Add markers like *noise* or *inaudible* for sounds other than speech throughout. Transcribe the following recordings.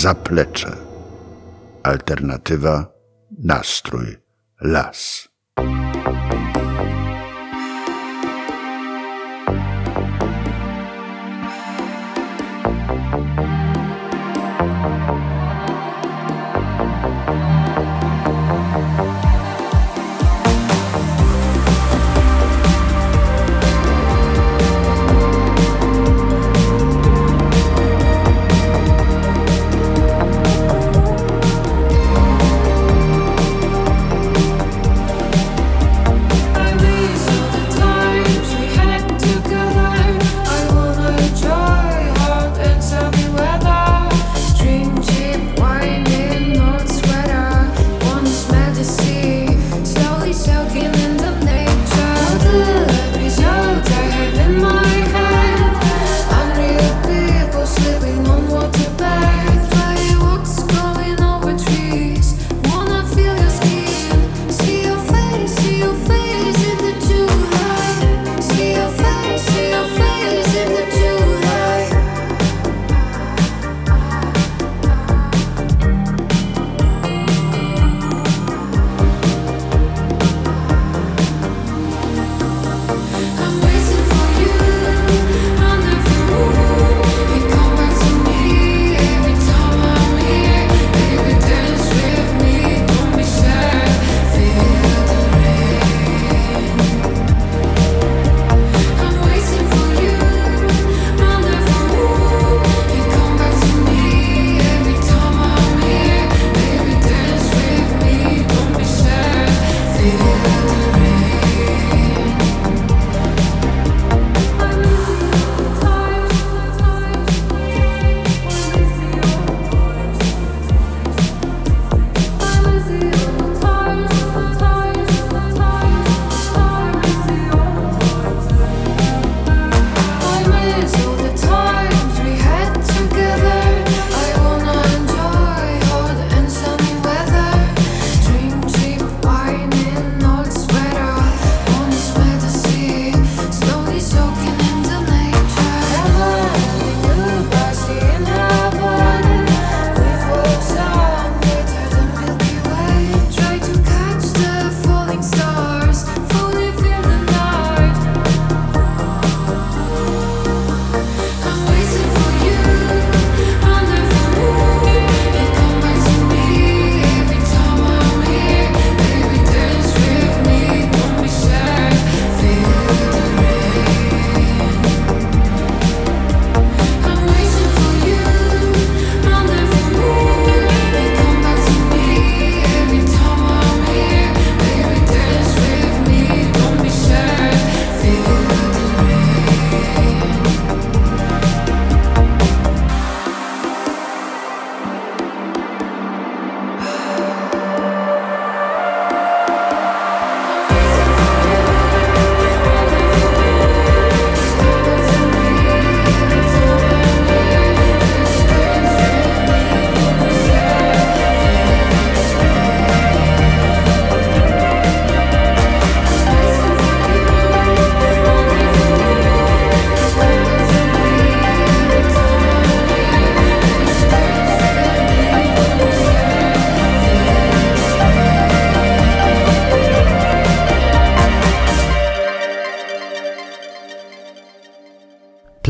zaplecze. Alternatywa, nastrój, las.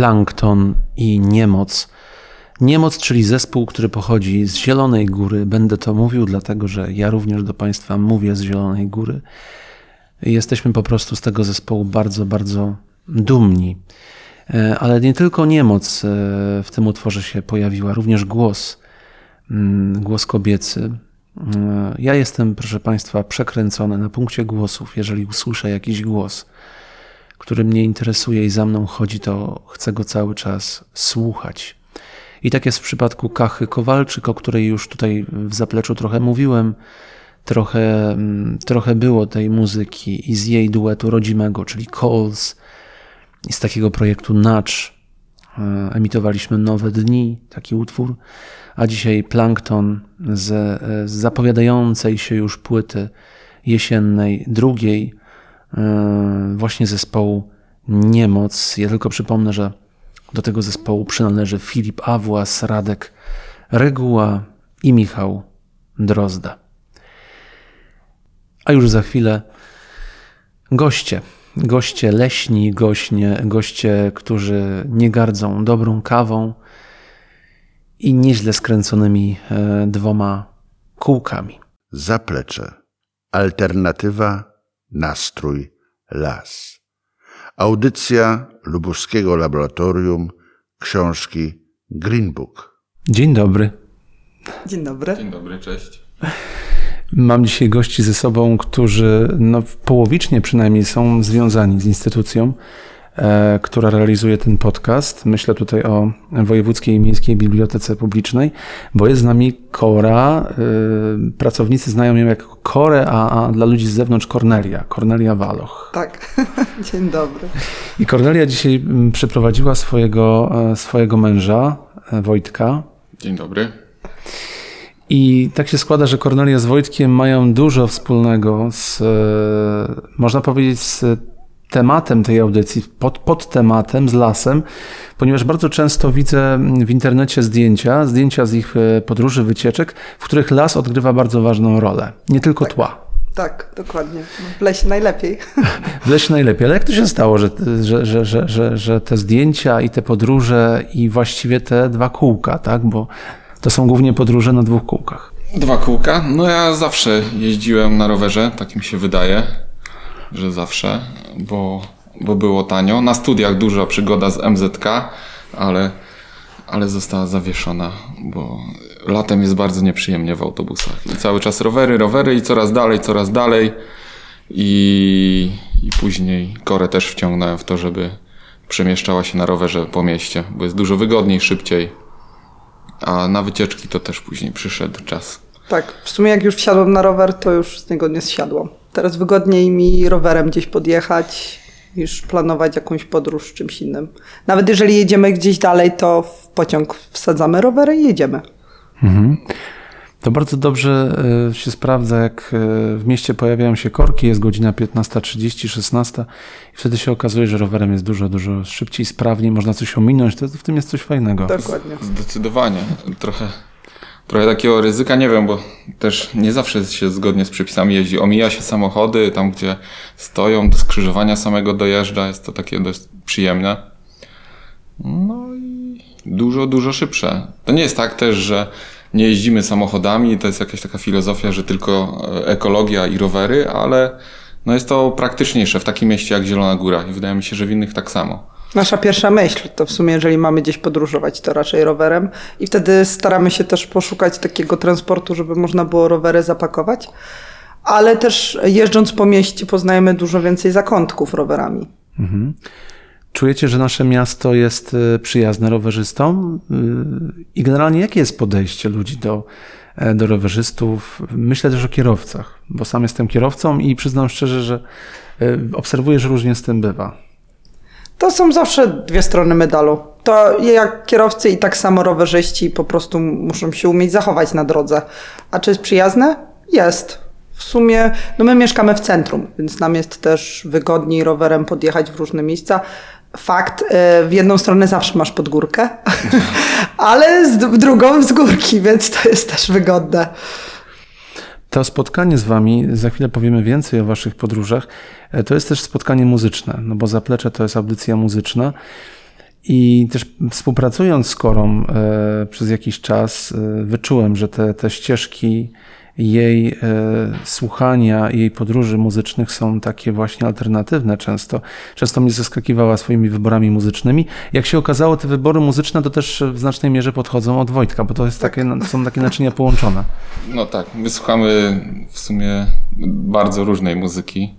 Plankton i Niemoc. Niemoc, czyli zespół, który pochodzi z Zielonej Góry. Będę to mówił, dlatego że ja również do Państwa mówię z Zielonej Góry. Jesteśmy po prostu z tego zespołu bardzo, bardzo dumni. E, Ale nie tylko niemoc e, w tym utworze się pojawiła, również głos, mm, głos kobiecy. E, Ja jestem, proszę Państwa, przekręcony na punkcie głosów. Jeżeli usłyszę jakiś głos, który mnie interesuje i za mną chodzi, to chcę go cały czas słuchać. I tak jest w przypadku Kachy Kowalczyk, o której już tutaj w zapleczu trochę mówiłem. Trochę, mm, trochę było tej muzyki i z jej duetu rodzimego, czyli Calls, i z takiego projektu Nudge. E, Emitowaliśmy Nowe Dni, taki utwór, a dzisiaj Plankton z, e, z zapowiadającej się już płyty jesiennej, drugiej, e, właśnie zespołu Niemoc. Ja tylko przypomnę, że do tego zespołu przynależy Filip Awłas, Radek Reguła i Michał Drozda. A już za chwilę goście. Goście leśni, goście, goście, którzy nie gardzą dobrą kawą i nieźle skręconymi e, dwoma kółkami. Zaplecze. Alternatywa, nastrój, las. Audycja Lubuskiego Laboratorium książki Green Book. Dzień dobry. Dzień dobry. Dzień dobry, cześć. Mam dzisiaj gości ze sobą, którzy no, połowicznie przynajmniej są związani z instytucją, która realizuje ten podcast. Myślę tutaj o Wojewódzkiej i Miejskiej Bibliotece Publicznej, bo jest z nami Kora. E, pracownicy znają ją jako Korę, a, a dla ludzi z zewnątrz Kornelia, Kornelia Waloch. Tak. *laughs* Dzień dobry. I Kornelia dzisiaj mm, przyprowadziła swojego, e, swojego męża, e, Wojtka, Dzień dobry. I tak się składa, że Kornelia z Wojtkiem mają dużo wspólnego z, e, można powiedzieć, z tematem tej audycji, pod, pod tematem, z lasem, ponieważ bardzo często widzę w internecie zdjęcia, zdjęcia z ich e, podróży, wycieczek, w których las odgrywa bardzo ważną rolę. Nie tylko tła. Tak, dokładnie. W lesie najlepiej. *laughs* W lesie najlepiej, ale jak to się stało, że, że, że, że, że, że te zdjęcia i te podróże i właściwie te dwa kółka, tak? Bo to są głównie podróże na dwóch kółkach. Dwa kółka. No ja zawsze jeździłem na rowerze, tak mi się wydaje, że zawsze, bo, bo było tanio. Na studiach duża przygoda z MZK, ale, ale została zawieszona, bo latem jest bardzo nieprzyjemnie w autobusach. I cały czas rowery, rowery i coraz dalej, coraz dalej. I, i później Korę też wciągnąłem w to, żeby przemieszczała się na rowerze po mieście, bo jest dużo wygodniej, szybciej. A na wycieczki to też później przyszedł czas. Tak, w sumie jak już wsiadłam na rower, to już z niego nie zsiadłam. Teraz wygodniej mi rowerem gdzieś podjechać, niż planować jakąś podróż czymś innym. Nawet jeżeli jedziemy gdzieś dalej, to w pociąg wsadzamy rowery i jedziemy. To bardzo dobrze e, się sprawdza, jak e, w mieście pojawiają się korki, jest godzina 15.30, 16 i wtedy się okazuje, że rowerem jest dużo, dużo szybciej, sprawniej, można coś ominąć, to w tym jest coś fajnego. Dokładnie. Zdecydowanie. Trochę, trochę takiego ryzyka nie wiem, bo też nie zawsze się zgodnie z przepisami jeździ. Omija się samochody tam, gdzie stoją, do skrzyżowania samego dojeżdża. Jest to takie dość przyjemne. No i dużo, dużo szybsze. To nie jest tak też, że nie jeździmy samochodami, to jest jakaś taka filozofia, że tylko e, ekologia i rowery, ale no jest to praktyczniejsze w takim mieście jak Zielona Góra i wydaje mi się, że w innych tak samo. Nasza pierwsza myśl to w sumie, jeżeli mamy gdzieś podróżować, to raczej rowerem. I wtedy staramy się też poszukać takiego transportu, żeby można było rowery zapakować. Ale też jeżdżąc po mieście poznajemy dużo więcej zakątków rowerami. Czujecie, że nasze miasto jest e, przyjazne rowerzystom? E, I generalnie jakie jest podejście ludzi do, e, do rowerzystów? Myślę też o kierowcach, bo sam jestem kierowcą i przyznam szczerze, że obserwuję, że różnie z tym bywa. To są zawsze dwie strony medalu. To jak kierowcy i tak samo rowerzyści po prostu muszą się umieć zachować na drodze. A czy jest przyjazne? Jest. W sumie, no my mieszkamy w centrum, więc nam jest też wygodniej rowerem podjechać w różne miejsca. Fakt, e, w jedną stronę zawsze masz pod górkę, *laughs* ale z, drugą z górki, więc to jest też wygodne. To spotkanie z Wami, za chwilę powiemy więcej o Waszych podróżach, e, to jest też spotkanie muzyczne, no bo Zaplecze to jest audycja muzyczna. I też współpracując z Korą e, przez jakiś czas e, wyczułem, że te, te ścieżki jej e, słuchania jej podróży muzycznych są takie właśnie alternatywne często. Często mnie zaskakiwała swoimi wyborami muzycznymi. Jak się okazało, te wybory muzyczne to też w znacznej mierze podchodzą od Wojtka, bo to jest takie, są takie naczynia połączone. No tak, my słuchamy w sumie bardzo różnej muzyki.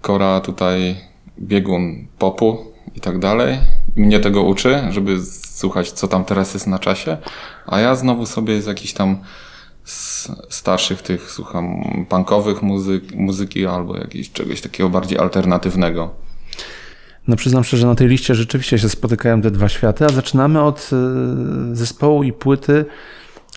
Kora tutaj biegun popu i tak dalej. Mnie tego uczy, żeby słuchać, co tam teraz jest na czasie. A ja znowu sobie z jakichś tam s- starszych tych słucham punkowych muzyk, muzyki albo jakiegoś czegoś takiego bardziej alternatywnego. No przyznam szczerze, że na tej liście rzeczywiście się spotykają te dwa światy, a zaczynamy od y, zespołu i płyty,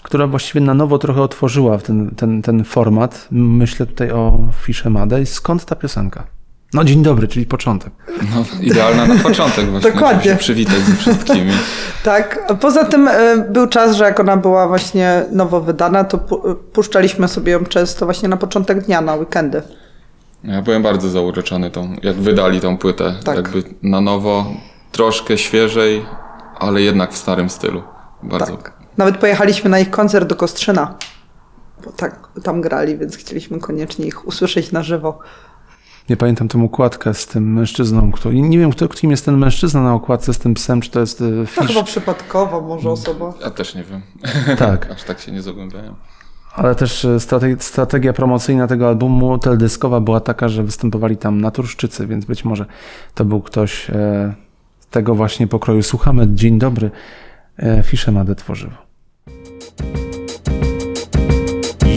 która właściwie na nowo trochę otworzyła ten, ten, ten format. Myślę tutaj o Fisze. Skąd ta piosenka? No dzień dobry, czyli początek. No, idealna na początek właśnie. Dokładnie. się przywitać ze wszystkimi. *laughs* Tak, a poza tym e, był czas, że jak ona była właśnie nowo wydana, to pu- puszczaliśmy sobie ją często właśnie na początek dnia, na weekendy. Ja byłem bardzo zauroczony tą, jak wydali tą płytę. Tak. Jakby na nowo, troszkę świeżej, ale jednak w starym stylu. Bardzo. Tak. Nawet pojechaliśmy na ich koncert do Kostrzyna, bo tak tam grali, więc chcieliśmy koniecznie ich usłyszeć na żywo. Nie pamiętam tę układkę z tym mężczyzną, który, nie wiem, kto, kim jest ten mężczyzna na okładce z tym psem, czy to jest e, To fisz. chyba przypadkowo może osoba. Ja też nie wiem. Tak. *laughs* Aż tak się nie zagłębiałem. Ale też e, strate- strategia promocyjna tego albumu teledyskowa była taka, że występowali tam naturszczycy, więc być może to był ktoś e, z tego właśnie pokroju. Słuchamy, dzień dobry, e, Fisze Made Tworzywo.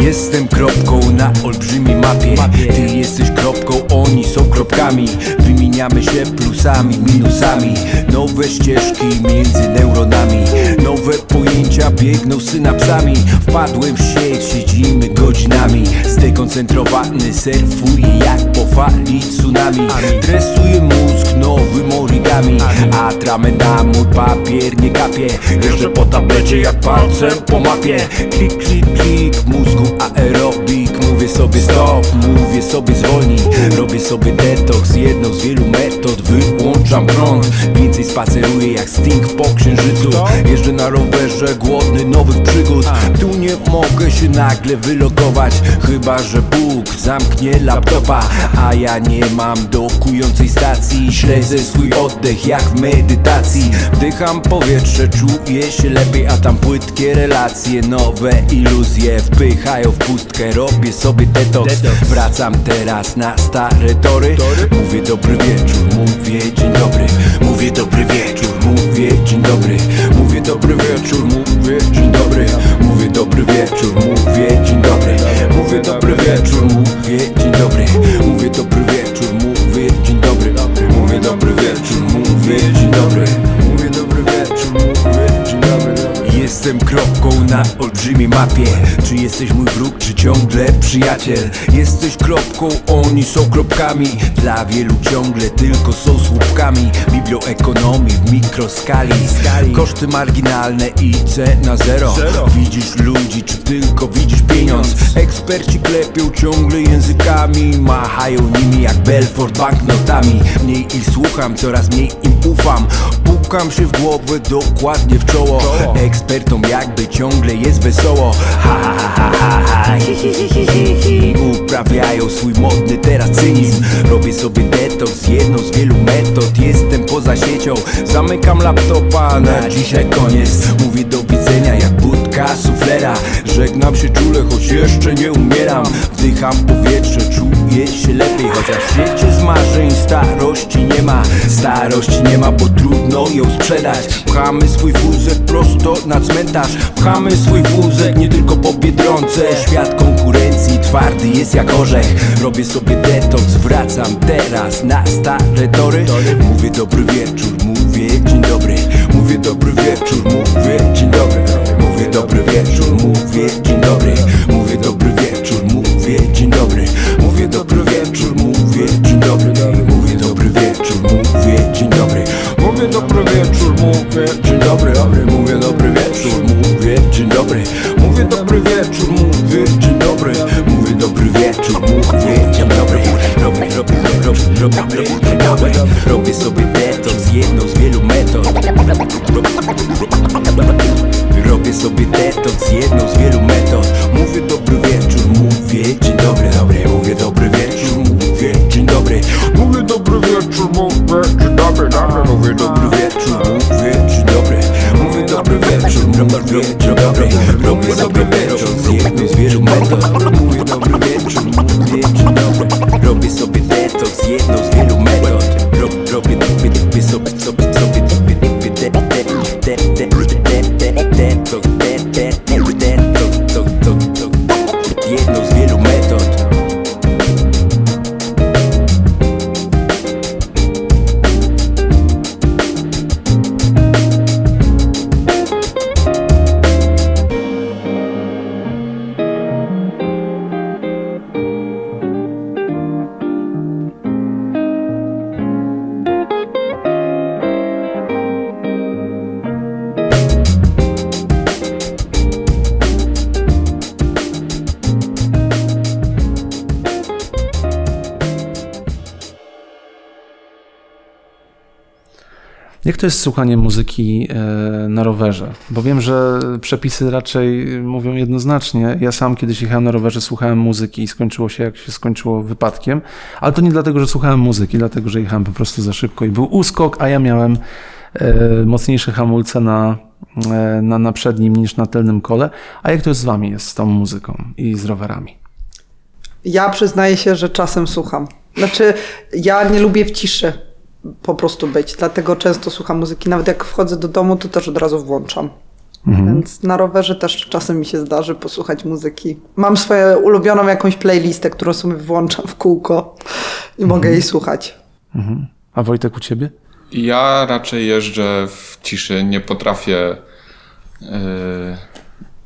Jestem kropką na olbrzymiej mapie. Ty jesteś kropką, oni są kropkami. Wymieniamy się plusami, minusami. Nowe ścieżki między neuronami. Nowe pojęcia biegną synapsami. Wpadłem w sieć, siedzimy godzinami. Zdekoncentrowany surfuję jak po fali tsunami. Dresuje mózg nowym origami. Atrament mój papier nie kapie. Jeszcze po tablecie jak palcem po mapie. Klik, klik, klik, mózgu aerobik Mówię sobie stop, mówię sobie zwolnij. Robię sobie detoks, jedną z wielu metod Wyłączam prąd, więcej spaceruję jak Sting po księżycu. Jeżdżę na rowerze, głodny nowych przygód. Tu nie mogę się nagle wylogować Chyba, że Bóg zamknie laptopa A ja nie mam dokującej stacji. Śledzę swój oddech jak w medytacji. Wdycham powietrze, czuję się lepiej A tam płytkie relacje, nowe iluzje Wpychają w pustkę, robię sobie detoks. Wracam teraz na stare tory. Mówię dobry wieczór, mówię dzień dobry. Mówię dobry wieczór, mówię dzień dobry. Mówię dobry wieczór, mówię dzień dobry. Mówię dobry wieczór, mówię dzień dobry. Mówię dobry wieczór, mówię dzień dobry. Mówię dobry wieczór, mówię dzień dobry. Mówię dobry wieczór, mówię dzień dobry Jestem kropką na olbrzymiej mapie. Czy jesteś mój wróg, czy ciągle przyjaciel? Jesteś kropką, oni są kropkami. Dla wielu ciągle tylko są słupkami. Biblioekonomii w mikroskali. Koszty marginalne i cena zero. Widzisz ludzi, czy tylko widzisz pieniądz? Eksperci klepią ciągle językami. Machają nimi jak Belfort banknotami Mniej ich słucham, coraz mniej im ufam. Pukam się w głowę dokładnie w czoło. Ekspertom jakby ciągle jest wesoło. Ha ha ha ha ha. Uprawiają swój modny teraz cynizm. Robię sobie detoks, jedną z wielu metod. Jestem poza siecią, zamykam laptopa Na dzisiaj koniec, mówię do budka suflera. Żegnam się czule, choć jeszcze nie umieram. Wdycham powietrze, czuję się lepiej Chociaż świecie z marzeń starości nie ma. Starości nie ma, bo trudno ją sprzedać. Pchamy swój wózek prosto na cmentarz. Pchamy swój wózek nie tylko po Biedronce. Świat konkurencji twardy jest jak orzech. Robię sobie detoks, wracam teraz na stare tory. Mówię dobry wieczór, mówię dzień dobry. Mówię dobry wieczór, mówię dzień dobry Mówię dobry wieczór, mówię dzień dobry. Mówię dobry wieczór, mówię dzień dobry. Mówię dobry wieczór, mówię dzień dobry. Mówię dobry wieczór, mówię dzień dobry. Mówię dobry wieczór, mówię dzień dobry. Mówię dobry wieczór, mówię dzień dobry. Mówię dobry wieczór, mówię dzień dobry. Mówię dobry wieczór, mówię dzień dobry. Robię, robię, robię, robię, robię sobie detoks, jedną z wielu metod. Robię sobie detoks, jedną z wielu metod. Mówię dobry wieczór, mówię dzień dobry, dobry. Mówię dobry wieczór, mówię dzień dobry. Mówię dobry wieczór, mówię dzień dobry, dobry. Mówię to jest słuchanie muzyki e, na rowerze? Bo wiem, że przepisy raczej mówią jednoznacznie. Ja sam kiedyś jechałem na rowerze, słuchałem muzyki i skończyło się jak się skończyło wypadkiem, ale to nie dlatego, że słuchałem muzyki, dlatego, że jechałem po prostu za szybko i był uskok, a ja miałem e, mocniejsze hamulce na, e, na, na przednim niż na tylnym kole. A jak to jest z wami jest z tą muzyką i z rowerami? Ja przyznaję się, że czasem słucham. Znaczy, ja nie lubię w ciszy po prostu być, dlatego często słucham muzyki. Nawet jak wchodzę do domu, to też od razu włączam. Więc na rowerze też czasem mi się zdarzy posłuchać muzyki. Mam swoją ulubioną jakąś playlistę, którą sobie włączam w kółko i mogę jej słuchać. A Wojtek u ciebie? Ja raczej jeżdżę w ciszy, nie potrafię. Yy,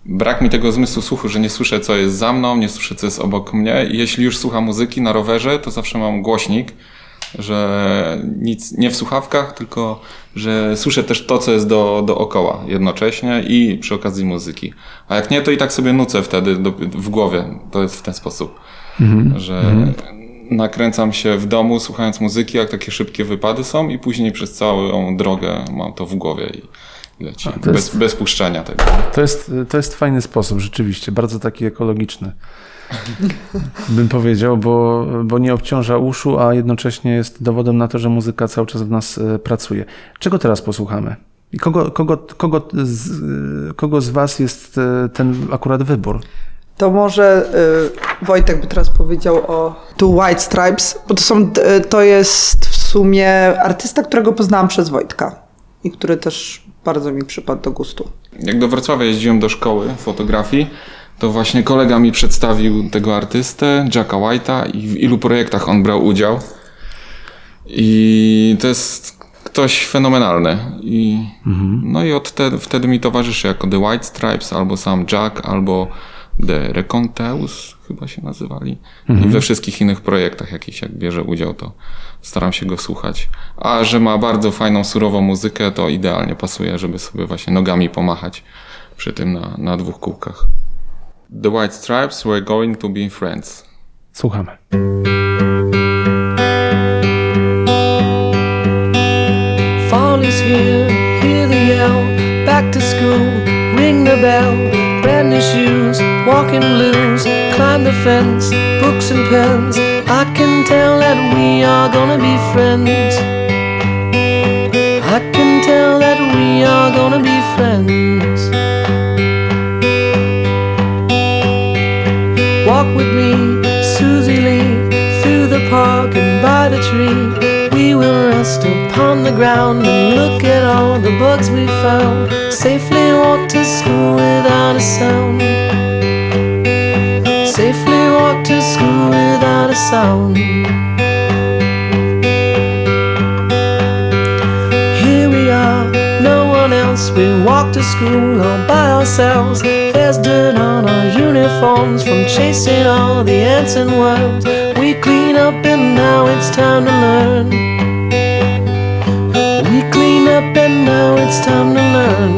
brak mi tego zmysłu słuchu, że nie słyszę, co jest za mną, nie słyszę, co jest obok mnie. I jeśli już słucham muzyki na rowerze, to zawsze mam głośnik, że nic nie w słuchawkach, tylko że słyszę też to, co jest do, dookoła jednocześnie i przy okazji muzyki. A jak nie, to i tak sobie nucę wtedy do, w głowie. To jest w ten sposób, że nakręcam się w domu słuchając muzyki, jak takie szybkie wypady są i później przez całą drogę mam to w głowie i leci. Bez, jest- bez puszczenia tego. To jest, to jest fajny sposób, rzeczywiście, bardzo taki ekologiczny. *laughs* Bym powiedział, bo, bo nie obciąża uszu, a jednocześnie jest dowodem na to, że muzyka cały czas w nas e, pracuje. Czego teraz posłuchamy? I kogo, kogo, kogo, z, e, kogo z Was jest e, ten akurat wybór? To może y, Wojtek by teraz powiedział o Two White Stripes, bo to, są, to jest w sumie artysta, którego poznałam przez Wojtka i który też bardzo mi przypadł do gustu. Jak do Wrocławia jeździłem do szkoły fotografii, to właśnie kolega mi przedstawił tego artystę, Jacka White'a i w ilu projektach on brał udział. I to jest ktoś fenomenalny. I, No i od te, wtedy mi towarzyszy jako The White Stripes, albo sam Jack, albo The Reconteus chyba się nazywali. I we wszystkich innych projektach jakichś jak bierze udział, to staram się go słuchać. A że ma bardzo fajną, surową muzykę, to idealnie pasuje, żeby sobie właśnie nogami pomachać przy tym na, na dwóch kółkach. The White Stripes were going to be friends. Słuchamy. Fall is here, hear the yell. Back to school, ring the bell. Brand new shoes, walking blues. Climb the fence, books and pens. I can tell that we are gonna be friends. I can tell that we are gonna be friends. Upon the ground and look at all the bugs we found. Safely walk to school without a sound. Safely walk to school without a sound. Here we are, no one else. We walk to school all by ourselves. There's dirt on our uniforms from chasing all the ants and worms. We clean up and now it's time to learn. And now it's time to learn.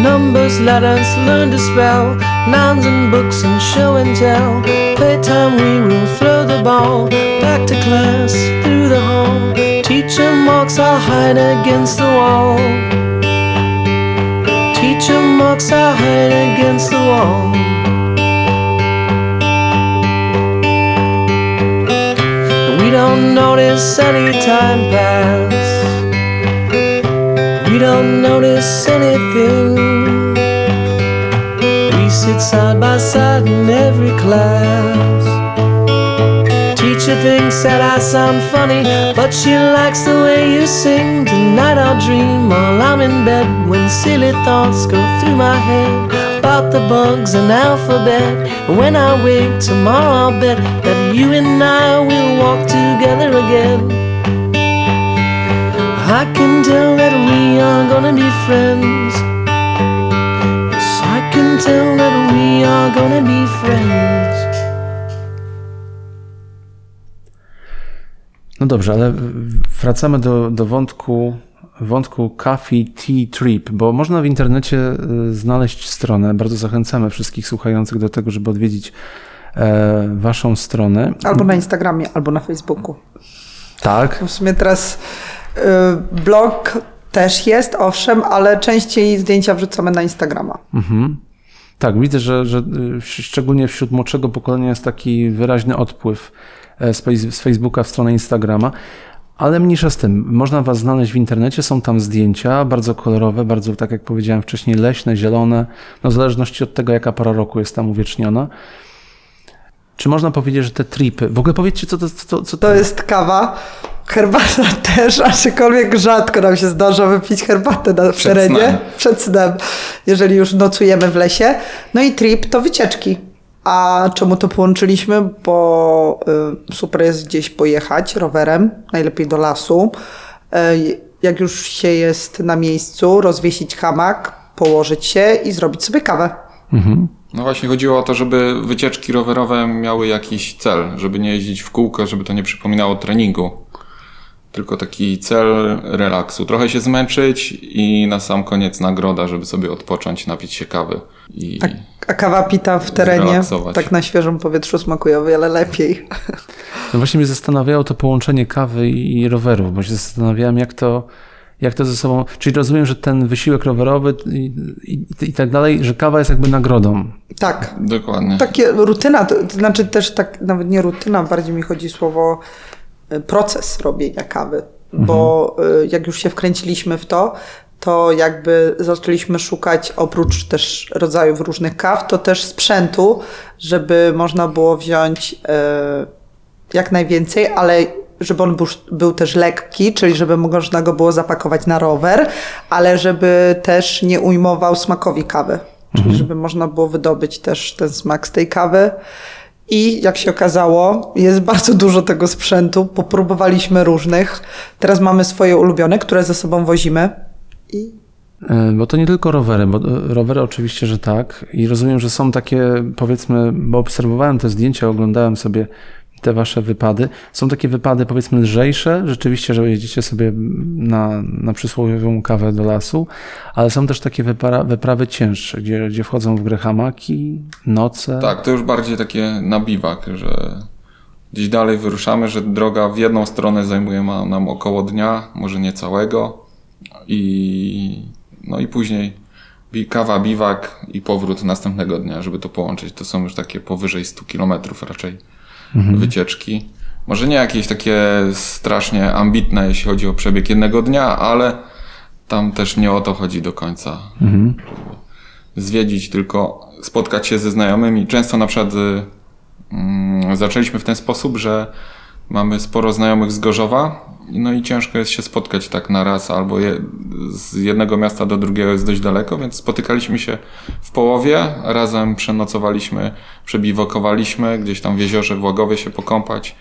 Numbers, letters, learn to spell. Nouns and books and show and tell. Playtime, we will throw the ball. Back to class, through the hall. Teacher marks our hide against the wall. Teacher marks our hide against the wall. Don't notice any time pass. We don't notice anything. We sit side by side in every class. Teacher thinks that I sound funny, but she likes the way you sing. Tonight I'll dream while I'm in bed when silly thoughts go through my head about the bugs and alphabet. When I wake tomorrow, I'll bet that you and I will walk together again. I can tell that we are gonna be friends. Yes, I can tell that we are gonna be friends. No dobrze, ale wracamy do, do wątku, wątku Coffee Tea Trip, bo można w internecie y, znaleźć stronę. Bardzo zachęcamy wszystkich słuchających do tego, żeby odwiedzić e, waszą stronę. Albo na Instagramie, albo na Facebooku. Tak. W sumie teraz y, blog też jest, owszem, ale częściej zdjęcia wrzucamy na Instagrama. Tak, widzę, że, że y, szczególnie wśród młodszego pokolenia jest taki wyraźny odpływ e, z Facebooka w stronę Instagrama. Ale mniejsza z tym, można Was znaleźć w internecie, są tam zdjęcia, bardzo kolorowe, bardzo, tak jak powiedziałem wcześniej, leśne, zielone, no w zależności od tego, jaka pora roku jest tam uwieczniona. Czy można powiedzieć, że te tripy, w ogóle powiedzcie, co to, co, co To jest kawa, herbata *laughs* też, aczkolwiek rzadko nam się zdarza wypić herbatę na, Przed terenie. snem. Przed snem, jeżeli już nocujemy w lesie. No i trip to wycieczki. A czemu to połączyliśmy? Bo y, super jest gdzieś pojechać rowerem, najlepiej do lasu. Y, jak już się jest na miejscu, rozwiesić hamak, położyć się i zrobić sobie kawę. No właśnie chodziło o to, żeby wycieczki rowerowe miały jakiś cel, żeby nie jeździć w kółko, żeby to nie przypominało treningu. Tylko taki cel relaksu. Trochę się zmęczyć i na sam koniec nagroda, żeby sobie odpocząć, napić się kawy. I A, a kawa pita w terenie, Zrelaksować. tak na świeżym powietrzu smakuje o wiele lepiej. No właśnie mnie zastanawiało to połączenie kawy i rowerów, bo się zastanawiałem, jak to, jak to ze sobą. Czyli rozumiem, że ten wysiłek rowerowy i, i, i tak dalej, że kawa jest jakby nagrodą. Tak, dokładnie. Takie rutyna, to, to znaczy też tak, nawet nie rutyna, bardziej mi chodzi słowo y, proces robienia kawy. Bo y, jak już się wkręciliśmy w to, to jakby zaczęliśmy szukać oprócz też rodzajów różnych kaw, to też sprzętu, żeby można było wziąć y, jak najwięcej, ale żeby on był, był też lekki, czyli żeby można go było zapakować na rower, ale żeby też nie ujmował smakowi kawy. Czyli żeby można było wydobyć też ten smak z tej kawy. I jak się okazało, jest bardzo dużo tego sprzętu. Popróbowaliśmy różnych. Teraz mamy swoje ulubione, które ze sobą wozimy. I E, Bo to nie tylko rowery, bo e, rowery oczywiście, że tak. I rozumiem, że są takie, powiedzmy, bo obserwowałem te zdjęcia, oglądałem sobie te wasze wypady. Są takie wypady, powiedzmy, lżejsze, rzeczywiście, że jedziecie sobie na, na przysłowiową kawę do lasu, ale są też takie wypara, wyprawy cięższe, gdzie, gdzie wchodzą w grę hamaki, noce. Tak, to już bardziej takie na biwak, że gdzieś dalej wyruszamy, że droga w jedną stronę zajmuje nam około dnia, może nie całego. I no i później kawa, biwak i powrót następnego dnia, żeby to połączyć. To są już takie powyżej 100 kilometrów raczej wycieczki. Może nie jakieś takie strasznie ambitne, jeśli chodzi o przebieg jednego dnia, ale tam też nie o to chodzi do końca zwiedzić, tylko spotkać się ze znajomymi. Często na przykład y, mm, zaczęliśmy w ten sposób, że mamy sporo znajomych z Gorzowa, no i ciężko jest się spotkać tak na raz, albo je, z jednego miasta do drugiego jest dość daleko, więc spotykaliśmy się w połowie, razem przenocowaliśmy, przebiwakowaliśmy, gdzieś tam w jeziorze w Łagowie się pokąpać,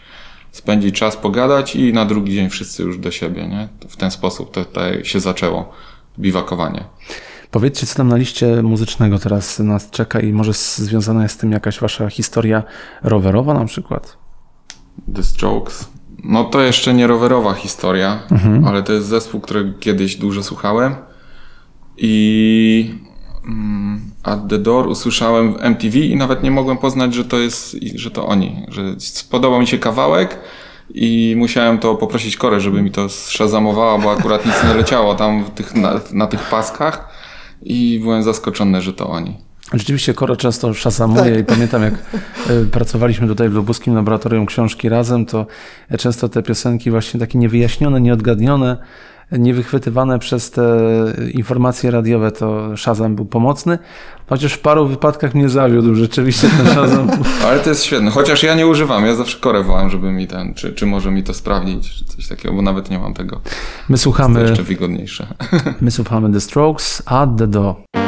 spędzić czas, pogadać i na drugi dzień wszyscy już do siebie, nie? W ten sposób to, się zaczęło, biwakowanie. Powiedzcie, co tam na liście muzycznego teraz nas czeka i może związana jest z tym jakaś wasza historia rowerowa na przykład? The Strokes. No to jeszcze nie rowerowa historia, ale to jest zespół, którego kiedyś dużo słuchałem. I mm, At the Door usłyszałem w MTV i nawet nie mogłem poznać, że to jest, że to oni. Że spodobał mi się kawałek i musiałem to poprosić Korę, żeby mi to szazamowała, bo akurat nic nie leciało tam tych, na, na tych paskach i byłem zaskoczony, że to oni. Rzeczywiście Koro często szazamuje i pamiętam jak y, pracowaliśmy tutaj w Lubuskim Laboratorium Książki razem, to często te piosenki właśnie takie niewyjaśnione, nieodgadnione, niewychwytywane przez te informacje radiowe, to Shazam był pomocny, chociaż w paru wypadkach mnie zawiódł rzeczywiście ten Shazam. *laughs* Ale to jest świetne, chociaż ja nie używam, ja zawsze korę wołam, żeby mi ten, czy, czy może mi to sprawdzić, czy coś takiego, bo nawet nie mam tego. My To słuchamy, jeszcze wygodniejsze. my słuchamy The Strokes, At The Door.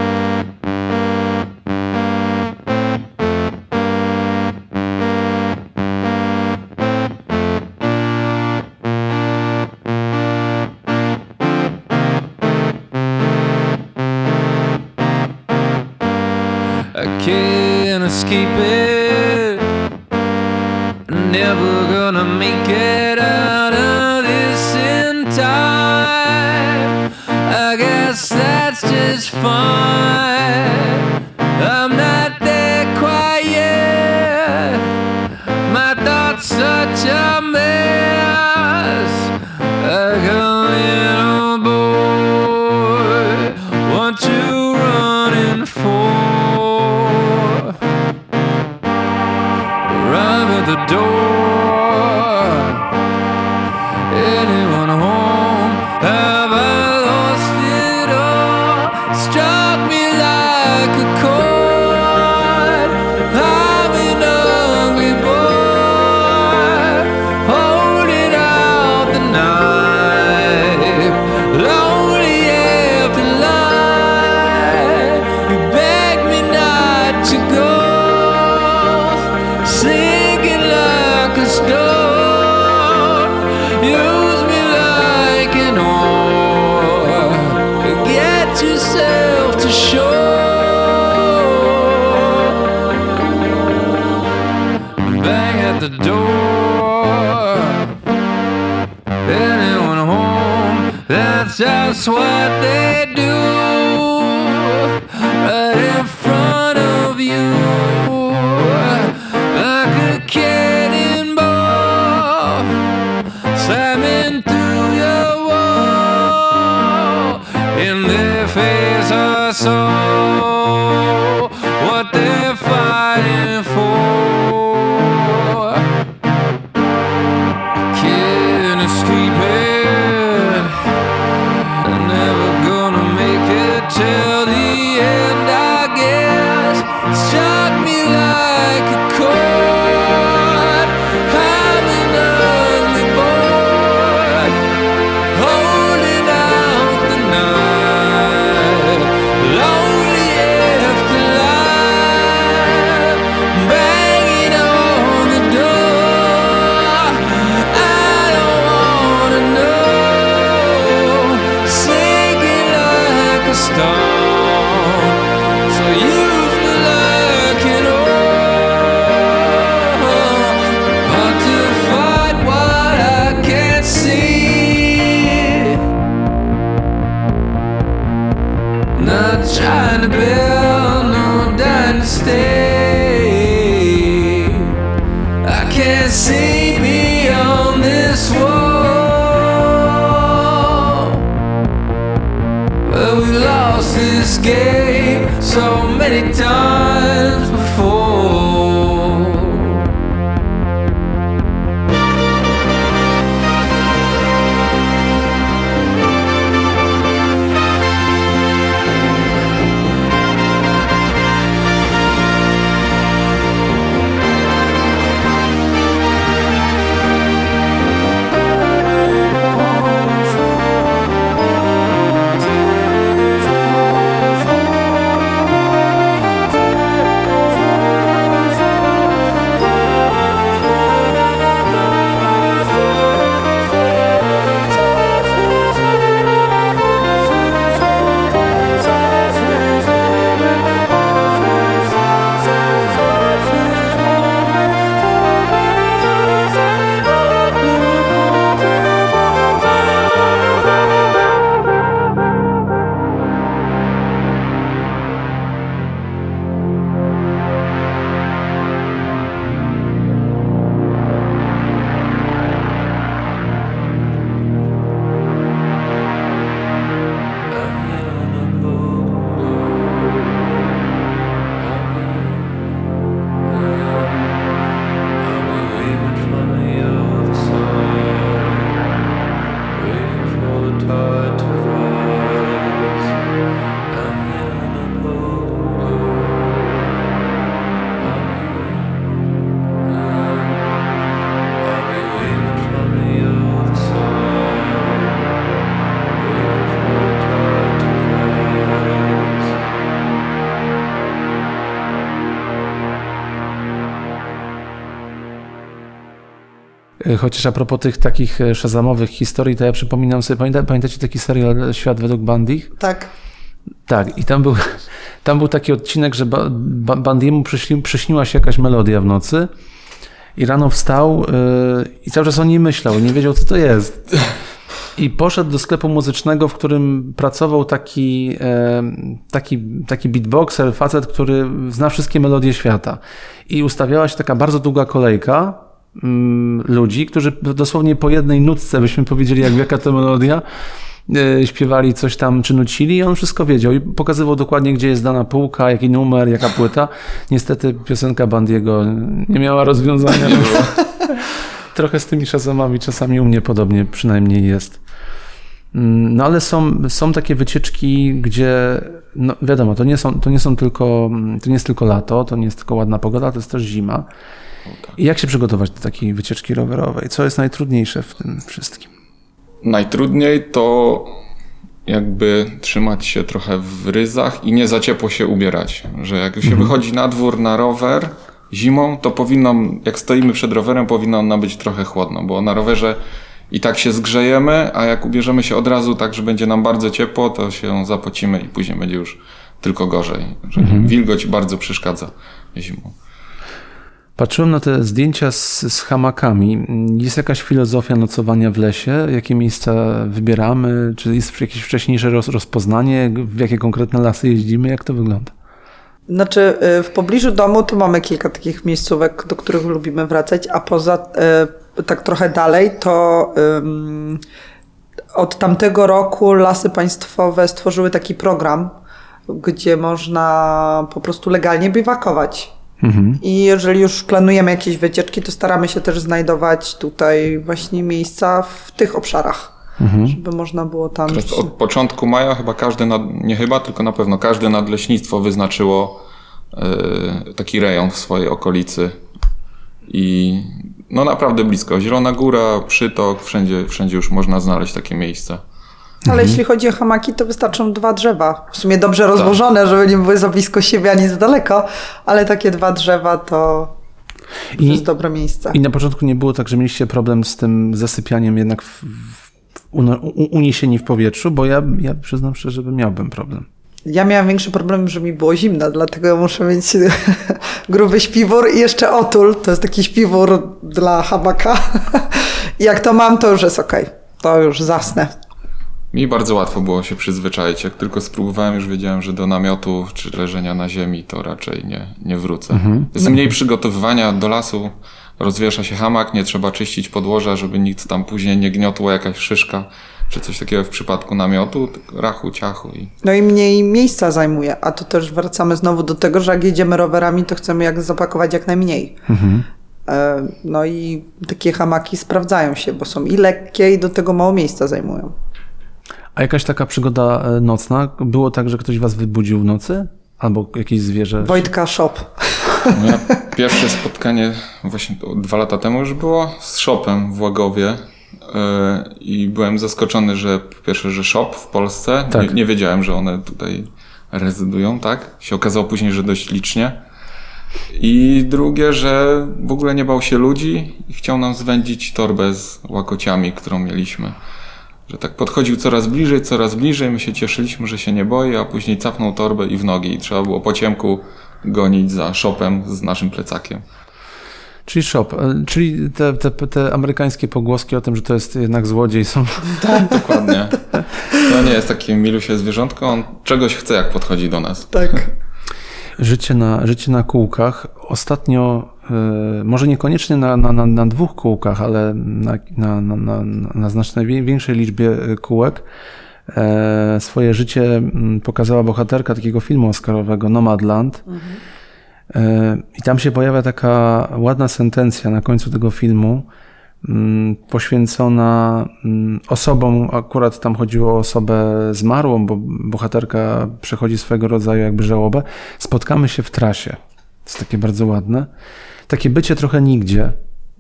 The door. Anyone home? That's just what they do. Chociaż a propos tych takich e, szazamowych historii, to ja przypominam sobie, pamięta, pamiętacie taki serial Świat według Bandich? Tak. Tak, i tam był, *laughs* tam był taki odcinek, że ba, ba, Bandiemu przyśni, przyśniła się jakaś melodia w nocy i rano wstał yy, i cały czas o niej myślał, nie wiedział co to jest. I poszedł do sklepu muzycznego, w którym pracował taki, e, taki, taki beatboxer, facet, który zna wszystkie melodie świata. I ustawiała się taka bardzo długa kolejka ludzi, którzy dosłownie po jednej nutce, byśmy powiedzieli, jak jaka to melodia, e, śpiewali coś tam, czy nucili i on wszystko wiedział i pokazywał dokładnie, gdzie jest dana półka, jaki numer, jaka płyta. Niestety piosenka Bandiego nie miała rozwiązania. *laughs* Trochę z tymi Shazamami czasami u mnie podobnie przynajmniej jest. Mm, No ale są, są takie wycieczki, gdzie no wiadomo, to nie, są, to nie są tylko, to nie jest tylko lato, to nie jest tylko ładna pogoda, to jest też zima. I jak się przygotować do takiej wycieczki rowerowej? Co jest najtrudniejsze w tym wszystkim? Najtrudniej to jakby trzymać się trochę w ryzach i nie za ciepło się ubierać. Że jak się wychodzi na dwór na rower zimą, to powinno, jak stoimy przed rowerem, powinno nam być trochę chłodno, bo na rowerze i tak się zgrzejemy, a jak ubierzemy się od razu tak, że będzie nam bardzo ciepło, to się zapocimy i później będzie już tylko gorzej. Że wilgoć bardzo przeszkadza zimą. Patrzyłem na te zdjęcia z, z hamakami. Jest jakaś filozofia nocowania w lesie? Jakie miejsca wybieramy? Czy jest jakieś wcześniejsze roz, rozpoznanie? W jakie konkretne lasy jeździmy? Jak to wygląda? Znaczy, y, w pobliżu domu to mamy kilka takich miejscówek, do których lubimy wracać, a poza y, tak trochę dalej to ym, od tamtego roku lasy państwowe stworzyły taki program, gdzie można po prostu legalnie biwakować. I jeżeli już planujemy jakieś wycieczki, to staramy się też znajdować tutaj właśnie miejsca w tych obszarach, żeby można było tam. Teraz od początku maja chyba każde, nad, nie chyba, tylko na pewno każde nadleśnictwo wyznaczyło e, taki rejon w swojej okolicy. I no naprawdę blisko. Zielona Góra, Przytok, wszędzie, wszędzie już można znaleźć takie miejsce. Ale jeśli chodzi o hamaki, to wystarczą dwa drzewa. W sumie dobrze rozłożone, żeby nie były za blisko siebie ani za daleko, ale takie dwa drzewa to, to I, jest dobre miejsce. I na początku nie było tak, że mieliście problem z tym zasypianiem jednak w, w, uniesieni w powietrzu, bo ja, ja przyznam szczerze, że miałbym problem. Ja miałam większy problem, że mi było zimno, dlatego muszę mieć *laughs* gruby śpiwór i jeszcze otul. To jest taki śpiwór dla hamaka. *laughs* Jak to mam, to już jest okej. To już zasnę. Mi bardzo łatwo było się przyzwyczaić. Jak tylko spróbowałem, już wiedziałem, że do namiotu czy leżenia na ziemi to raczej nie, nie wrócę. Jest mniej przygotowywania do lasu, rozwiesza się hamak, nie trzeba czyścić podłoża, żeby nikt tam później nie gniotła jakaś szyszka czy coś takiego w przypadku namiotu, rachu, ciachu i No i mniej miejsca zajmuje, a to też wracamy znowu do tego, że jak jedziemy rowerami, to chcemy jak zapakować jak najmniej. E, No i takie hamaki sprawdzają się, bo są i lekkie i do tego mało miejsca zajmują. A jakaś taka przygoda e, nocna? Było tak, że ktoś was wybudził w nocy? Albo jakieś zwierzę? Wojtka Shop. Moje pierwsze spotkanie właśnie dwa lata temu już było z Shopem w Łagowie yy, i byłem zaskoczony, że po pierwsze, że Shop w Polsce, Tak. nie, nie wiedziałem, że one tutaj rezydują, tak? Się okazało później, że dość licznie. I drugie, że w ogóle nie bał się ludzi i chciał nam zwędzić torbę z łakociami, którą mieliśmy. Że tak podchodził coraz bliżej, coraz bliżej, my się cieszyliśmy, że się nie boi, a później capnął torbę i w nogi. I trzeba było po ciemku gonić za shopem z naszym plecakiem. Czyli shop, e, czyli te, te, te amerykańskie pogłoski o tym, że to jest jednak złodziej są... *laughs* Dokładnie. To nie jest takie milusie zwierzątko, on czegoś chce, jak podchodzi do nas. Tak. Życie na, życie na kółkach. Ostatnio, może niekoniecznie na, na, na, na dwóch kółkach, ale na, na, na, na, na znacznie większej liczbie e, kółek, e, swoje życie mm, pokazała bohaterka takiego filmu oscarowego Nomadland. E, I tam się pojawia taka ładna sentencja na końcu tego filmu, mm, poświęcona mm, osobom, akurat tam chodziło o osobę zmarłą, bo bohaterka przechodzi swego rodzaju jakby żałobę. Spotkamy się w trasie. To jest takie bardzo ładne. Takie bycie trochę nigdzie.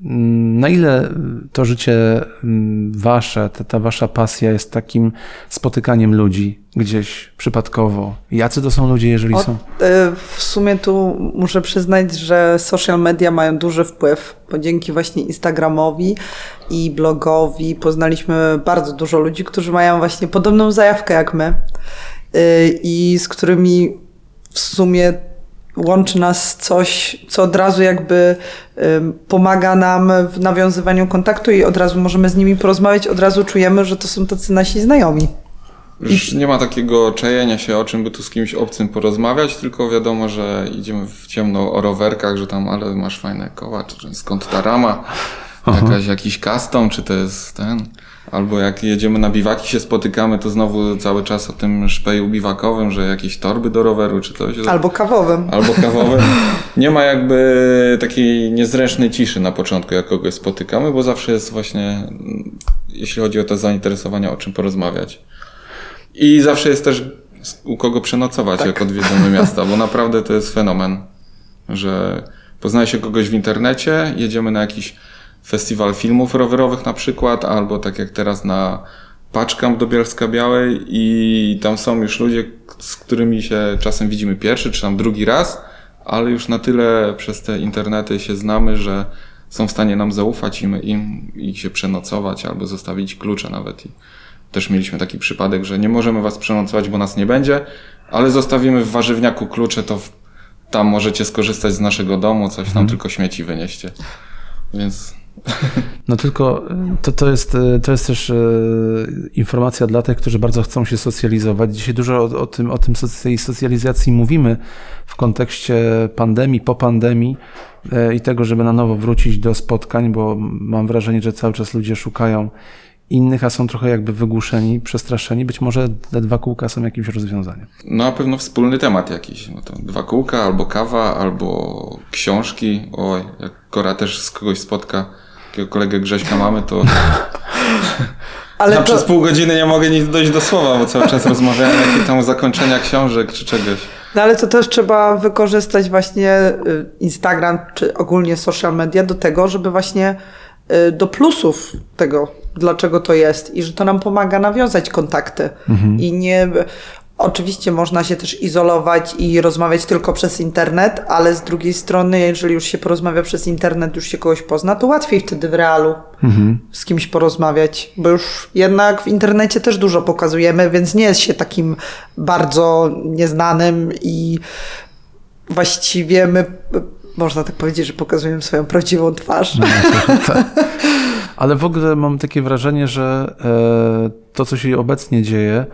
Mm, Na ile to życie mm, wasze, ta, ta wasza pasja jest takim spotykaniem ludzi gdzieś przypadkowo? Jacy to są ludzie, jeżeli O, są? y, w sumie tu muszę przyznać, że social media mają duży wpływ, bo dzięki właśnie Instagramowi i blogowi poznaliśmy bardzo dużo ludzi, którzy mają właśnie podobną zajawkę jak my y, i z którymi w sumie łączy nas coś, co od razu jakby pomaga nam w nawiązywaniu kontaktu i od razu możemy z nimi porozmawiać, od razu czujemy, że to są tacy nasi znajomi. Już nie ma takiego czajenia się, o czym by tu z kimś obcym porozmawiać, tylko wiadomo, że idziemy w ciemno o rowerkach, że tam, ale masz fajne koła, czy skąd ta rama. jakaś, jakiś custom, czy to jest ten... Albo jak jedziemy na biwaki się spotykamy, to znowu cały czas o tym szpeju biwakowym, że jakieś torby do roweru czy coś. Albo kawowym. albo *laughs* kawowym. Nie ma jakby takiej niezręcznej ciszy na początku, jak kogoś spotykamy, bo zawsze jest właśnie, jeśli chodzi o to zainteresowanie, o czym porozmawiać. I zawsze jest też u kogo przenocować, jak odwiedzamy miasta, bo naprawdę to jest fenomen, że poznaje się kogoś w internecie, jedziemy na jakiś festiwal filmów rowerowych na przykład, albo tak jak teraz na Paczkamp do Bielska Białej i tam są już ludzie, z którymi się czasem widzimy pierwszy czy tam drugi raz, ale już na tyle przez te internety się znamy, że są w stanie nam zaufać i my im i się przenocować albo zostawić klucze nawet. I też mieliśmy taki przypadek, że nie możemy was przenocować, bo nas nie będzie, ale zostawimy w warzywniaku klucze, to w, tam możecie skorzystać z naszego domu, coś tam tylko śmieci wynieście. Więc *laughs* No tylko y, to, to, jest, y, to jest też y, informacja dla tych, którzy bardzo chcą się socjalizować. Dzisiaj dużo o, o tym, o tym socjalizacji mówimy w kontekście pandemii, po pandemii i tego, żeby na nowo wrócić do spotkań, bo mam wrażenie, że cały czas ludzie szukają innych, a są trochę jakby wygłuszeni, przestraszeni. Być może te dwa kółka są jakimś rozwiązaniem. No na pewno wspólny temat jakiś. No to dwa kółka, albo kawa, albo książki. Oj, jak Kora też z kogoś spotka, takiego kolegę Grześka mamy, to *laughs* Ale ja to, przez pół godziny nie mogę nic dojść do słowa, bo cały czas rozmawiamy jakie tam zakończenia książek czy czegoś. no ale to też trzeba wykorzystać właśnie y, Instagram czy ogólnie social media do tego, żeby właśnie y, do plusów tego, dlaczego to jest i że to nam pomaga nawiązać kontakty. I nie. Oczywiście można się też izolować i rozmawiać tylko przez internet, ale z drugiej strony, jeżeli już się porozmawia przez internet, już się kogoś pozna, to łatwiej wtedy w realu z kimś porozmawiać, bo już jednak w internecie też dużo pokazujemy, więc nie jest się takim bardzo nieznanym i właściwie my, można tak powiedzieć, że pokazujemy swoją prawdziwą twarz. Ale w ogóle mam takie wrażenie, że e, to, co się obecnie dzieje,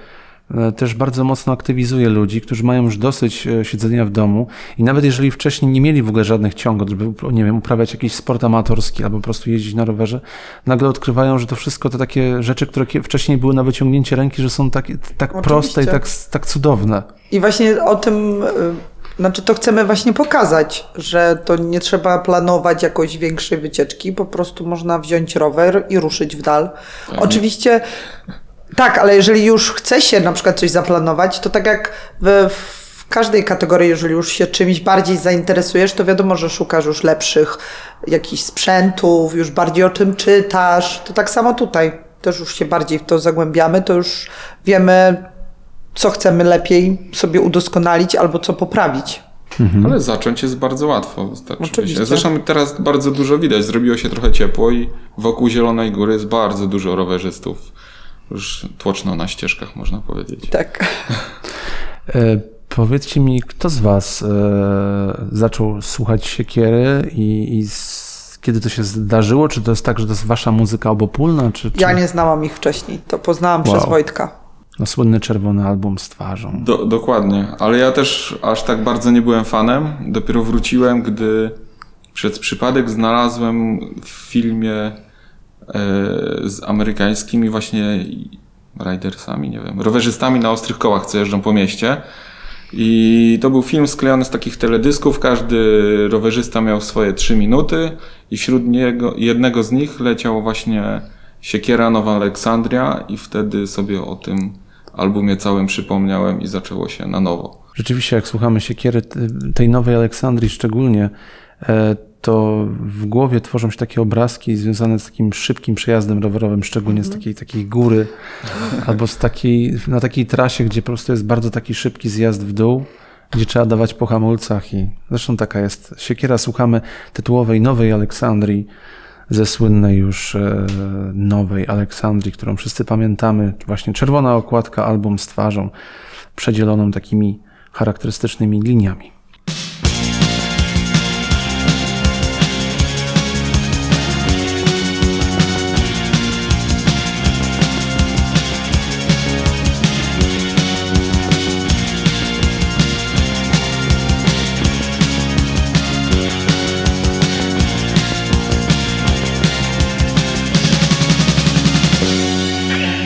też bardzo mocno aktywizuje ludzi, którzy mają już dosyć e, siedzenia w domu i nawet jeżeli wcześniej nie mieli w ogóle żadnych ciągot, żeby, nie wiem, uprawiać jakiś sport amatorski albo po prostu jeździć na rowerze, nagle odkrywają, że to wszystko to takie rzeczy, które wcześniej były na wyciągnięcie ręki, że są tak, tak proste i tak, tak cudowne. I właśnie o tym, y, znaczy to chcemy właśnie pokazać, że to nie trzeba planować jakoś większej wycieczki, po prostu można wziąć rower i ruszyć w dal. Oczywiście, tak, ale jeżeli już chce się na przykład coś zaplanować, to tak jak w, w każdej kategorii, jeżeli już się czymś bardziej zainteresujesz, to wiadomo, że szukasz już lepszych jakichś sprzętów, już bardziej o tym czytasz. To tak samo tutaj. Też już się bardziej w to zagłębiamy, to już wiemy, co chcemy lepiej sobie udoskonalić albo co poprawić. Ale zacząć jest bardzo łatwo. Wystarczy Oczywiście. Zresztą teraz bardzo dużo widać. Zrobiło się trochę ciepło i wokół Zielonej Góry jest bardzo dużo rowerzystów. Już tłoczno na ścieżkach, można powiedzieć. Tak. E, powiedzcie mi, kto z Was e, zaczął słuchać siekiery i, i z, kiedy to się zdarzyło? Czy to jest tak, że to jest Wasza muzyka obopólna? Czy, czy Ja nie znałam ich wcześniej. To poznałam Wow. przez Wojtka. no, słynny czerwony album z twarzą? Do, dokładnie, ale ja też aż tak bardzo nie byłem fanem. Dopiero wróciłem, gdy przez przypadek znalazłem w filmie z amerykańskimi właśnie ridersami, nie wiem, rowerzystami na ostrych kołach, co jeżdżą po mieście. I to był film sklejony z takich teledysków. Każdy rowerzysta miał swoje trzy minuty i wśród niego, jednego z nich leciał właśnie Siekiera Nowa Aleksandria i wtedy sobie o tym albumie całym przypomniałem i zaczęło się na nowo. Rzeczywiście, jak słuchamy siekiery tej nowej Aleksandrii szczególnie, e, to w głowie tworzą się takie obrazki związane z takim szybkim przejazdem rowerowym, szczególnie z takiej, takiej góry, albo z takiej, na takiej trasie, gdzie po prostu jest bardzo taki szybki zjazd w dół, gdzie trzeba dawać po hamulcach i zresztą taka jest siekiera. Słuchamy tytułowej nowej Aleksandrii, ze słynnej już e, nowej Aleksandrii, którą wszyscy pamiętamy. Właśnie czerwona okładka, album z twarzą przedzieloną takimi charakterystycznymi liniami.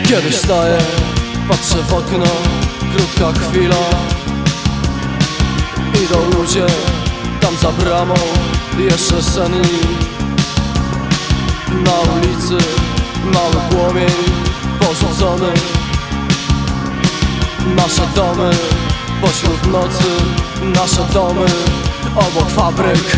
Kiedy stoję, patrzę w okno, krótka chwila. Idą ludzie, tam za bramą, jeszcze senni. Na ulicy, mały płomień, porzucony. Nasze domy, pośród nocy, nasze domy, obok fabryk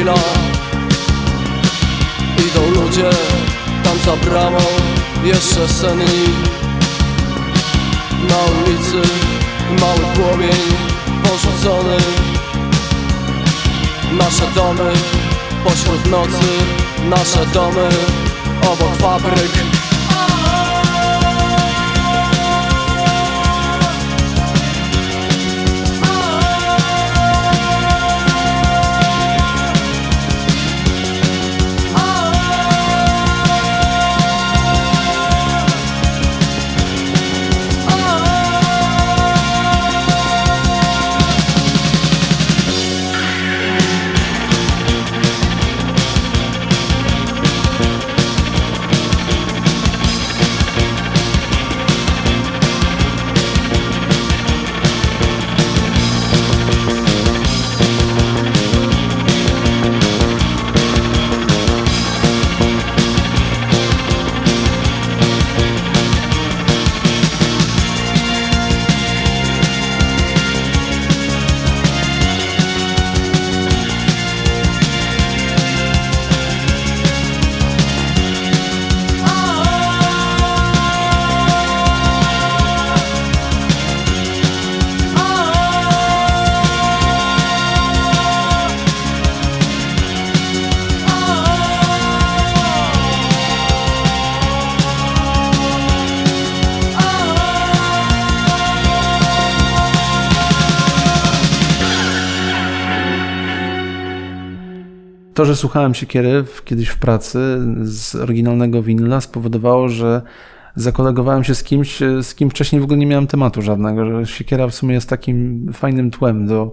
chwila. Idą ludzie, tam za bramą, jeszcze senni Na ulicy, mały płomień, porzucony. Nasze domy, pośród nocy, nasze domy, obok fabryk To, że słuchałem siekiery kiedyś w pracy z oryginalnego winyla spowodowało, że zakolegowałem się z kimś, z kim wcześniej w ogóle nie miałem tematu żadnego, że siekiera w sumie jest takim fajnym tłem do,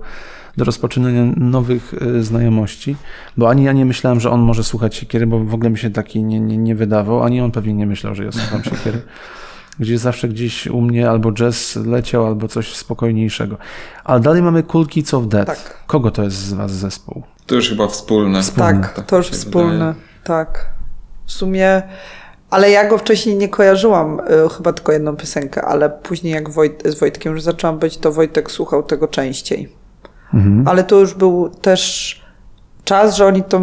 do rozpoczynania nowych e, znajomości, bo ani ja nie myślałem, że on może słuchać siekiery, bo w ogóle mi się taki nie, nie, nie wydawał, ani on pewnie nie myślał, że ja słucham siekiery. *laughs* Gdzie zawsze gdzieś u mnie albo jazz leciał, albo coś spokojniejszego. Ale dalej mamy Cool Kids of Death. Tak. Kogo to jest z was zespół? To już chyba wspólne. Tak, Tak to już wspólne. wydaje. Tak. W sumie, ale ja go wcześniej nie kojarzyłam, y, chyba tylko jedną piosenkę, ale później jak Wojt, z Wojtkiem już zaczęłam być, to Wojtek słuchał tego częściej. Mhm. Ale to już był też czas, że oni to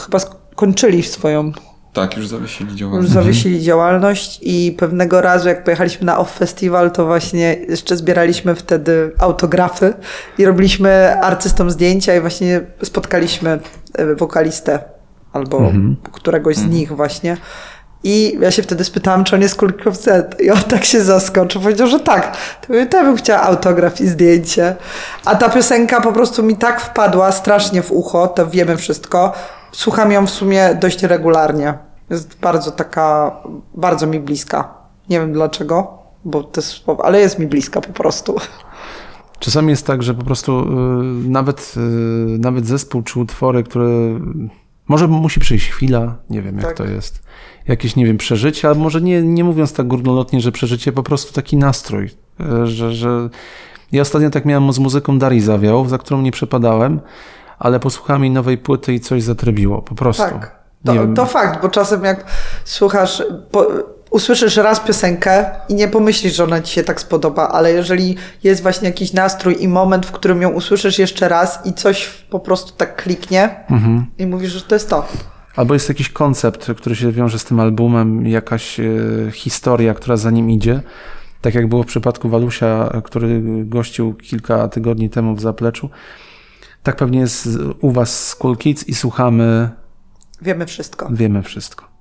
chyba skończyli swoją, Tak, już zawiesili już działalność. zawiesili działalność i pewnego razu jak pojechaliśmy na Off Festival, to właśnie jeszcze zbieraliśmy wtedy autografy i robiliśmy artystom zdjęcia i właśnie spotkaliśmy e, wokalistę albo któregoś z nich właśnie. I ja się wtedy spytałam, czy on jest Kulk of Z. I on tak się zaskoczył. Powiedział, że tak. To ja bym chciała autograf i zdjęcie. A ta piosenka po prostu mi tak wpadła strasznie w ucho, to wiemy wszystko. Słucham ją w sumie dość regularnie. Jest bardzo taka, bardzo mi bliska. Nie wiem dlaczego, bo to jest, ale jest mi bliska po prostu. Czasami jest tak, że po prostu y, nawet, y, nawet zespół czy utwory, które może musi przyjść chwila, nie wiem jak Tak. to jest, jakieś, nie wiem, przeżycie, albo może nie, nie mówiąc tak górnolotnie, że przeżycie, po prostu taki nastrój, y, że, że ja ostatnio tak miałem z muzyką Darii Zawiał, za którą nie przepadałem, ale posłuchałem jej nowej płyty i coś zatrybiło, po prostu. Tak. To, to fakt, bo czasem jak słuchasz, po, usłyszysz raz piosenkę i nie pomyślisz, że ona ci się tak spodoba, ale jeżeli jest właśnie jakiś nastrój i moment, w którym ją usłyszysz jeszcze raz i coś po prostu tak kliknie Mhm. i mówisz, że to jest to. Albo jest jakiś koncept, który się wiąże z tym albumem, jakaś e, historia, która za nim idzie. Tak jak było w przypadku Walusia, który gościł kilka tygodni temu w Zapleczu. Tak pewnie jest u Was z Cool Kids i słuchamy. Wiemy wszystko. Wiemy wszystko.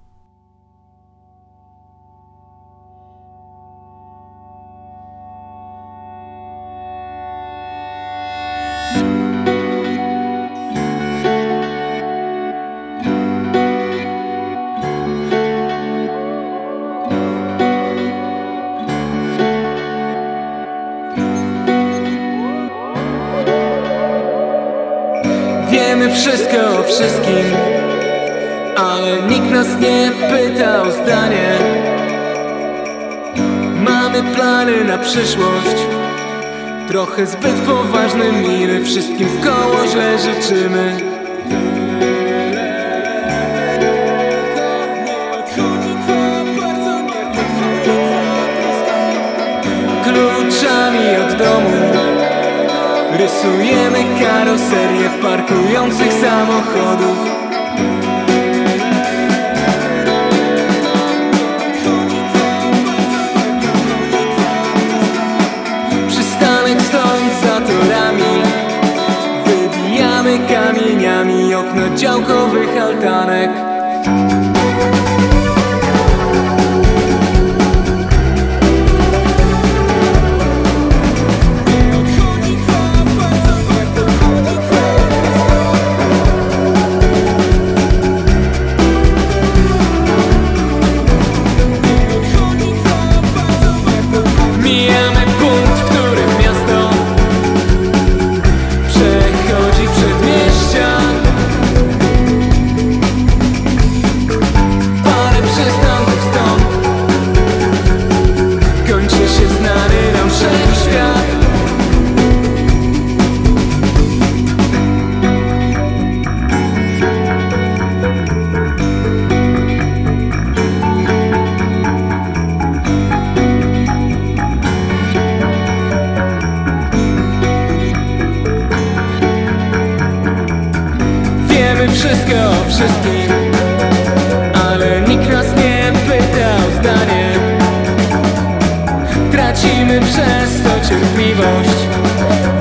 przez to cierpliwość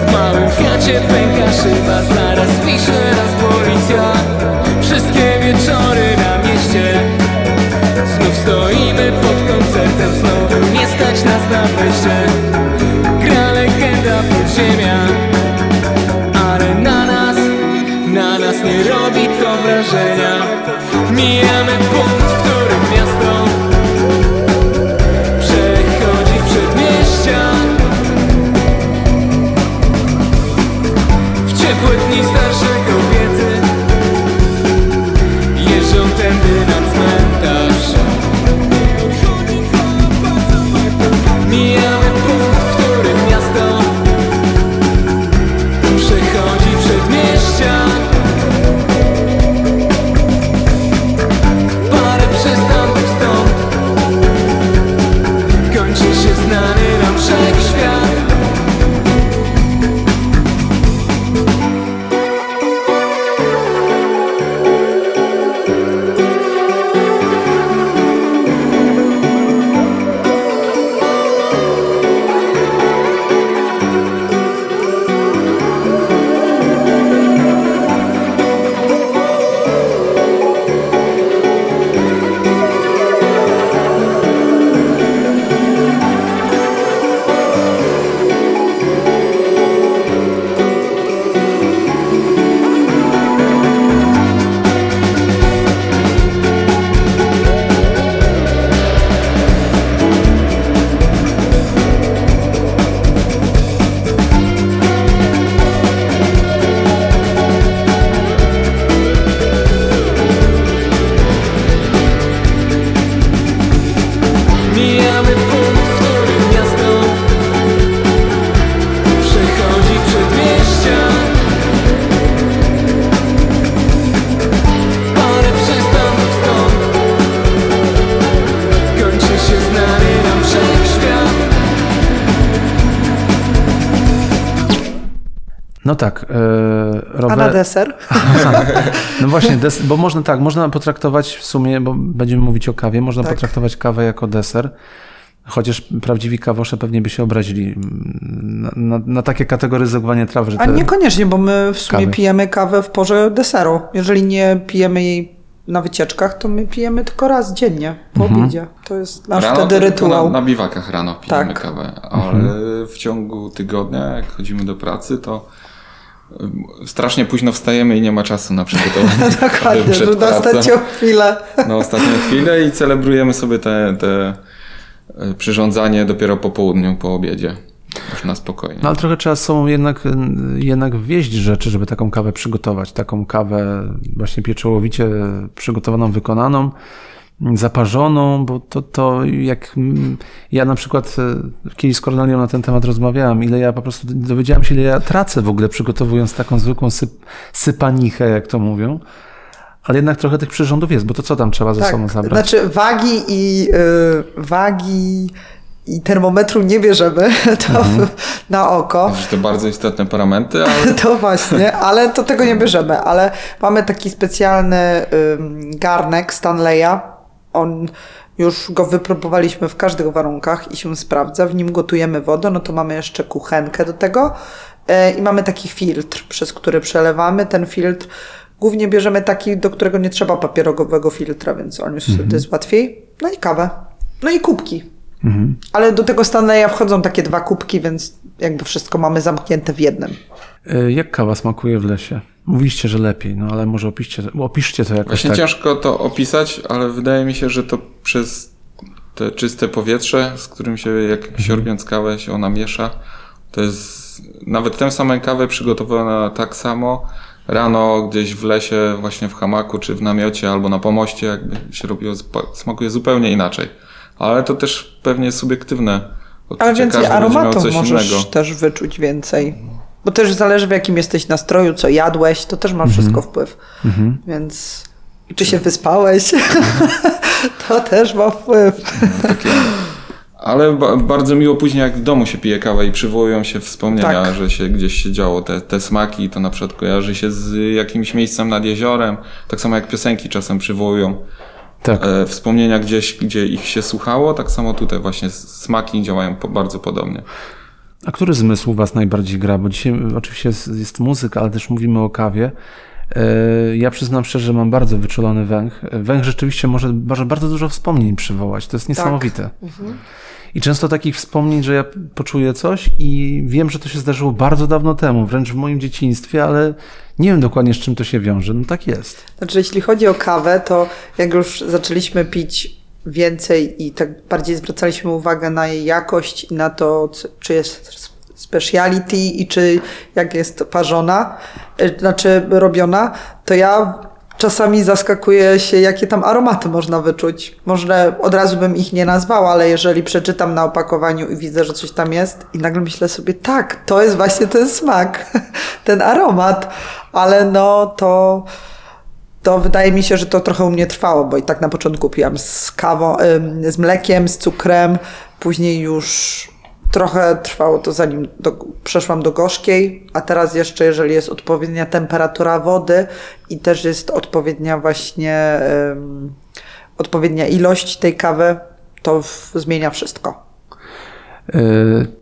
W małym Fiacie pęka szyba, zaraz pisze raz policja Wszystkie wieczory na mieście. Znów stoimy pod koncertem, znowu nie stać nas na wyjście. Gra legenda podziemia Ale na nas, na nas nie robi to wrażenia. Mijamy punkt, No właśnie, des, bo można tak, można potraktować w sumie, bo będziemy mówić o kawie, można tak. potraktować kawę jako deser. Chociaż prawdziwi kawosze pewnie by się obrazili na, na, na takie kategoryzowanie traw. Że A niekoniecznie, bo my w sumie kawy. pijemy kawę w porze deseru. Jeżeli nie pijemy jej na wycieczkach, to my pijemy tylko raz dziennie po mhm. obiedzie. To jest nasz rano wtedy rytuał. Na, na biwakach rano pijemy tak. kawę, ale mhm. w ciągu tygodnia, jak chodzimy do pracy, to strasznie późno wstajemy i nie ma czasu na przygotowanie *laughs* Dokładnie, że na pracą. ostatnią chwilę. Na ostatnią chwilę i celebrujemy sobie te, te e, przyrządzanie dopiero po południu, po obiedzie. Już na spokojnie. No ale trochę trzeba z sobą jednak, jednak wieść rzeczy, żeby taką kawę przygotować. Taką kawę właśnie pieczołowicie przygotowaną, wykonaną, zaparzoną, bo to, to jak ja na przykład e, kiedyś z Kornelią na ten temat rozmawiałem, ile ja po prostu dowiedziałem się, ile ja tracę w ogóle przygotowując taką zwykłą syp, sypanichę, jak to mówią. Ale jednak trochę tych przyrządów jest, bo to co tam trzeba ze sobą zabrać? Znaczy wagi i y, wagi i termometru nie bierzemy *laughs* to Mhm. na oko. Że to bardzo istotne paramenty, ale *laughs* To właśnie, ale to tego nie bierzemy. Ale mamy taki specjalny ym, garnek Stanleya. On już go wypróbowaliśmy w każdych warunkach i się sprawdza. W nim gotujemy wodę, no to mamy jeszcze kuchenkę do tego e, i mamy taki filtr, przez który przelewamy. Ten filtr głównie bierzemy taki, do którego nie trzeba papierowego filtra, więc on już wtedy jest łatwiej. No i kawę. No i kubki. Ale do tego Stanleya wchodzą takie dwa kubki, więc jakby wszystko mamy zamknięte w jednym. E, Jak kawa smakuje w lesie? Mówiliście, że lepiej, no ale może opiszcie, opiszcie to jakoś właśnie tak. ciężko to opisać, ale wydaje mi się, że to przez te czyste powietrze, z którym się, jak Mhm. siorbiąc kawę, się ona miesza, to jest nawet tę samą kawę przygotowana tak samo rano gdzieś w lesie, właśnie w hamaku, czy w namiocie, albo na pomoście, jakby się robiło, smakuje zupełnie inaczej. Ale to też pewnie jest subiektywne. Odczucie. Ale więcej Każdy aromatów coś możesz innego. też wyczuć więcej. Bo też zależy w jakim jesteś nastroju, co jadłeś, to też ma wszystko wpływ. Więc czy się wyspałeś, *laughs* to też ma wpływ. Takie. Ale ba bardzo miło później, jak w domu się pije kawę i przywołują się wspomnienia, Tak. że się gdzieś się działo te, te smaki, to na przykład kojarzy się z jakimś miejscem nad jeziorem, tak samo jak piosenki czasem przywołują Tak. e, wspomnienia gdzieś, gdzie ich się słuchało, tak samo tutaj właśnie smaki działają po, bardzo podobnie. A który zmysł u Was najbardziej gra? Bo dzisiaj oczywiście jest, jest muzyka, ale też mówimy o kawie. E, Ja przyznam szczerze, że mam bardzo wyczulony węch. Węch rzeczywiście może, może bardzo dużo wspomnień przywołać. To jest niesamowite. I często takich wspomnień, że ja poczuję coś i wiem, że to się zdarzyło bardzo dawno temu, wręcz w moim dzieciństwie, ale nie wiem dokładnie z czym to się wiąże. No tak jest. Znaczy, jeśli chodzi o kawę, to jak już zaczęliśmy pić więcej i tak bardziej zwracaliśmy uwagę na jej jakość i na to, czy jest speciality i czy jak jest parzona, y, znaczy robiona, to ja czasami zaskakuję się, jakie tam aromaty można wyczuć. Może od razu bym ich nie nazwała, ale jeżeli przeczytam na opakowaniu i widzę, że coś tam jest i nagle myślę sobie, tak, to jest właśnie ten smak, *laughs* ten aromat, ale no to to wydaje mi się, że to trochę u mnie trwało, bo i tak na początku piłam z kawą, z mlekiem, z cukrem, później już trochę trwało to zanim do, przeszłam do gorzkiej, a teraz jeszcze jeżeli jest odpowiednia temperatura wody i też jest odpowiednia właśnie ym, odpowiednia ilość tej kawy, to w, zmienia wszystko.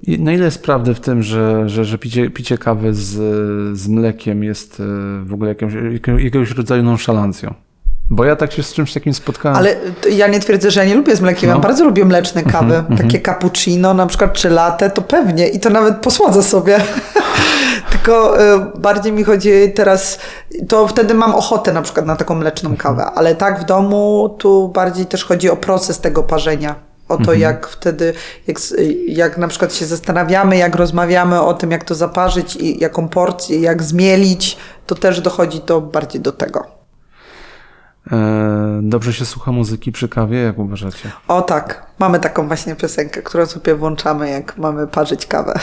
Yy, Na ile jest prawdy w tym, że, że, że picie, picie kawy z, z mlekiem jest yy, w ogóle jaką- jakiegoś rodzaju nonszalancją? Bo ja tak się z czymś takim spotkałem. Ale to ja nie twierdzę, że ja nie lubię z mlekiem. Ja No. bardzo lubię mleczne kawy. Takie cappuccino na przykład, czy latte, to pewnie. I to nawet posłodzę sobie. *laughs* Tylko y, bardziej mi chodzi teraz, to wtedy mam ochotę na przykład na taką mleczną kawę. Ale tak w domu, tu bardziej też chodzi o proces tego parzenia. O to, jak wtedy, jak, jak na przykład się zastanawiamy, jak rozmawiamy o tym, jak to zaparzyć i jaką porcję, jak zmielić, to też dochodzi to bardziej do tego. E, Dobrze się słucha muzyki przy kawie, jak uważacie? O tak, mamy taką właśnie piosenkę, którą sobie włączamy, jak mamy parzyć kawę. *laughs*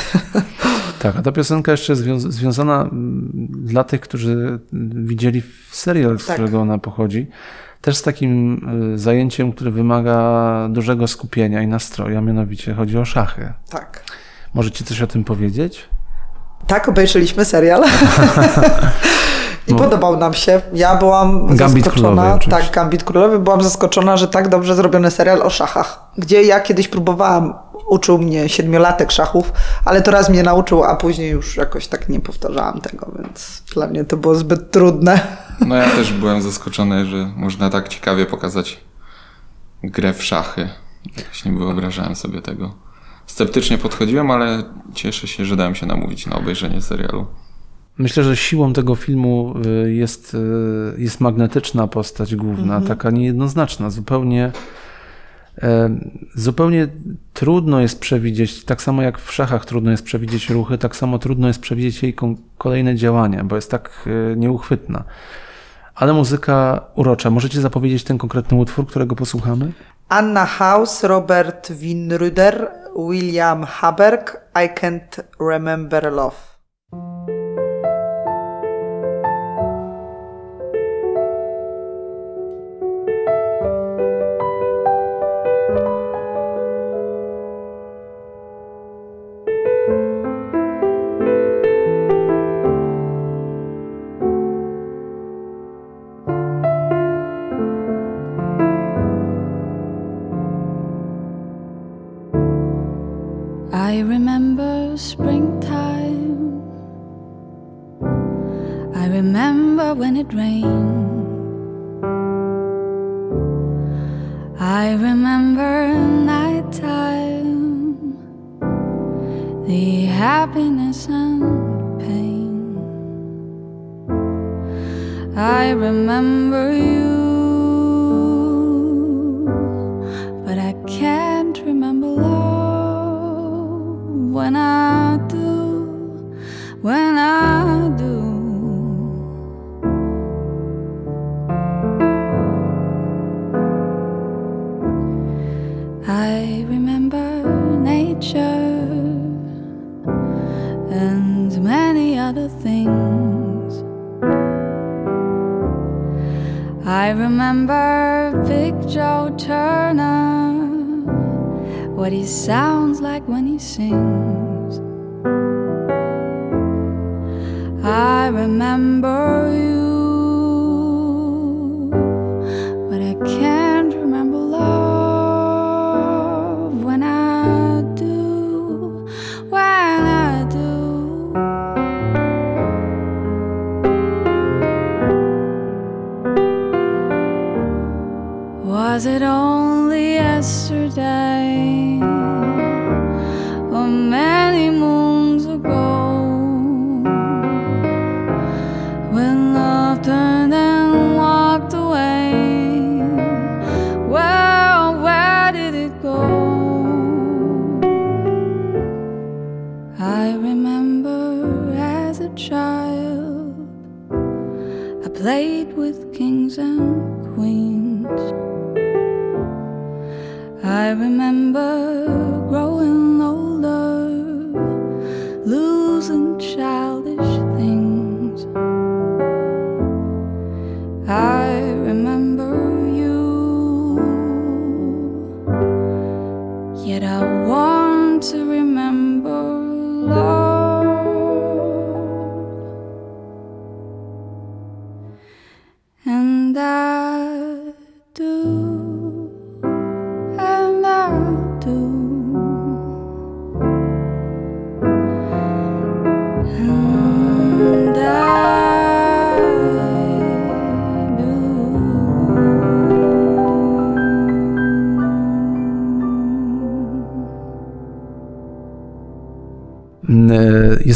Tak, a ta piosenka jeszcze jest zwią- związana mm, dla tych, którzy mm, widzieli serial, z Tak. którego ona pochodzi, też z takim y, zajęciem, które wymaga dużego skupienia i nastroju, a mianowicie chodzi o szachy. Tak. Możecie coś o tym powiedzieć? Tak, obejrzeliśmy serial. *laughs* I No. podobał nam się. Ja byłam Gambit zaskoczona. Oczywiście. tak, Gambit Królowy. Byłam zaskoczona, że tak dobrze zrobiony serial o szachach. Gdzie ja kiedyś próbowałam, uczył mnie siedmiolatek szachów, ale to raz mnie nauczył, a później już jakoś tak nie powtarzałam tego, więc dla mnie to było zbyt trudne. No ja też byłem zaskoczony, że można tak ciekawie pokazać grę w szachy. Jakoś nie wyobrażałem sobie tego. Sceptycznie podchodziłem, ale cieszę się, że dałem się namówić na obejrzenie serialu. Myślę, że siłą tego filmu y, jest, y, jest magnetyczna postać główna, taka niejednoznaczna. Zupełnie, zupełnie trudno jest przewidzieć, tak samo jak w szachach trudno jest przewidzieć ruchy, tak samo trudno jest przewidzieć jej kolejne działania, bo jest tak y, nieuchwytna. Ale muzyka urocza. Możecie zapowiedzieć ten konkretny utwór, którego posłuchamy? Anna House, Robert Winruder, William Haberg, I Can't Remember Love. When it rained. I remember nighttime. The happiness and pain. I remember you, but I can't remember love when I and many other things. I remember Big Joe Turner, what he sounds like when he sings. I remember you, Was it only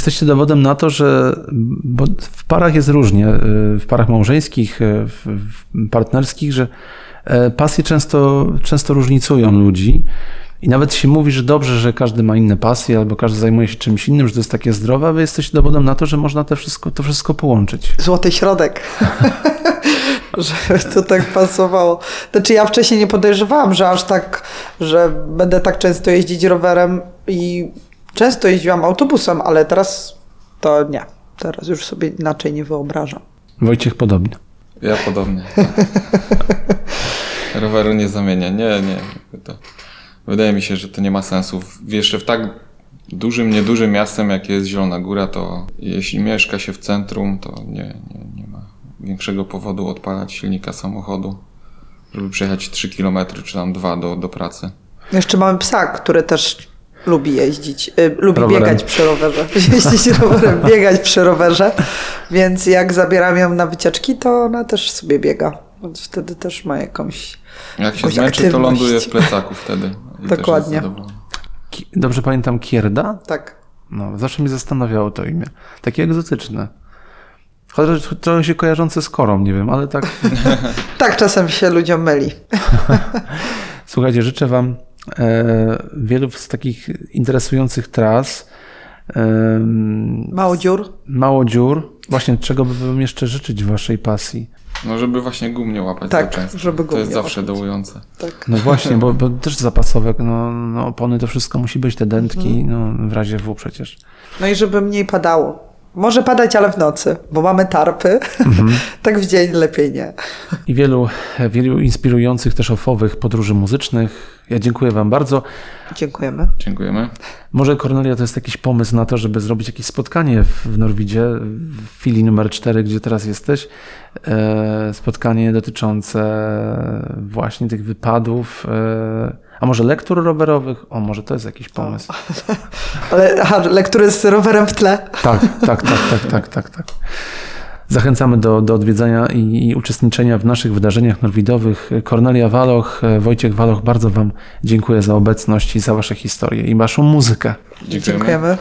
Jesteście dowodem na to, że bo w parach jest różnie, e, w parach małżeńskich, e, w, partnerskich, że e, pasje często, często różnicują ludzi. I nawet się mówi, że dobrze, że każdy ma inne pasje, albo każdy zajmuje się czymś innym, że to jest takie zdrowe, a wy jesteście dowodem na to, że można te wszystko, to wszystko połączyć. Złoty środek. *laughs* Żeby to tak pasowało. Znaczy ja wcześniej nie podejrzewałam, że aż tak, że będę tak często jeździć rowerem i często jeździłam autobusem, ale teraz to nie. Teraz już sobie inaczej nie wyobrażam. Wojciech podobnie. Ja podobnie. *laughs* Roweru nie zamienię. Nie, nie. To, wydaje mi się, że to nie ma sensu. Jeszcze w tak dużym, niedużym miastem, jakie jest Zielona Góra, to jeśli mieszka się w centrum, to nie, nie, nie ma większego powodu odpalać silnika samochodu, żeby przejechać 3 km czy tam 2 do, do pracy. Jeszcze mamy psa, który też lubi jeździć, y, lubi Rowerem. biegać przy rowerze. *laughs* Jeździć rowerem, biegać przy rowerze. Więc jak zabieram ją na wycieczki, to ona też sobie biega. Więc wtedy też ma jakąś. Jak się Jakąś zmęczy, to ląduje w plecaku wtedy. I Dokładnie. Ki- Dobrze pamiętam Kierda? Tak. No, zawsze mnie zastanawiało to imię. Takie egzotyczne. Chociaż trochę się kojarzące z korą, nie wiem, ale tak. *laughs* Tak czasem się ludziom myli. *laughs* Słuchajcie, życzę Wam wielu z takich interesujących tras. Mało dziur. mało dziur. Właśnie czego by Wam jeszcze życzyć w Waszej pasji? No żeby właśnie gum nie łapać Tak, za często. żeby to jest zawsze łapać. dołujące. Tak. No właśnie, bo, bo też zapasowe, no, no opony to wszystko musi być, te dętki, no w razie W przecież. No i żeby mniej padało. Może padać, ale w nocy, bo mamy tarpy. *laughs* tak w dzień lepiej nie. I wielu, wielu inspirujących też ofowych podróży muzycznych. Ja dziękuję Wam bardzo. Dziękujemy. Dziękujemy. Może Kornelia to jest jakiś pomysł na to, żeby zrobić jakieś spotkanie w, w Norwidzie, w filii numer 4, gdzie teraz jesteś. E, spotkanie dotyczące właśnie tych wypadów. A może lektur rowerowych? O, może to jest jakiś pomysł. *laughs* Ale aha, lektury z rowerem w tle. Tak, tak, tak, tak, tak, tak, tak. Zachęcamy do, do odwiedzania i, i uczestniczenia w naszych wydarzeniach norwidowych. Kornelia Waloch, Wojciech Waloch, bardzo Wam dziękuję za obecność i za Wasze historie i Waszą muzykę. Dziękujemy. Dziękujemy.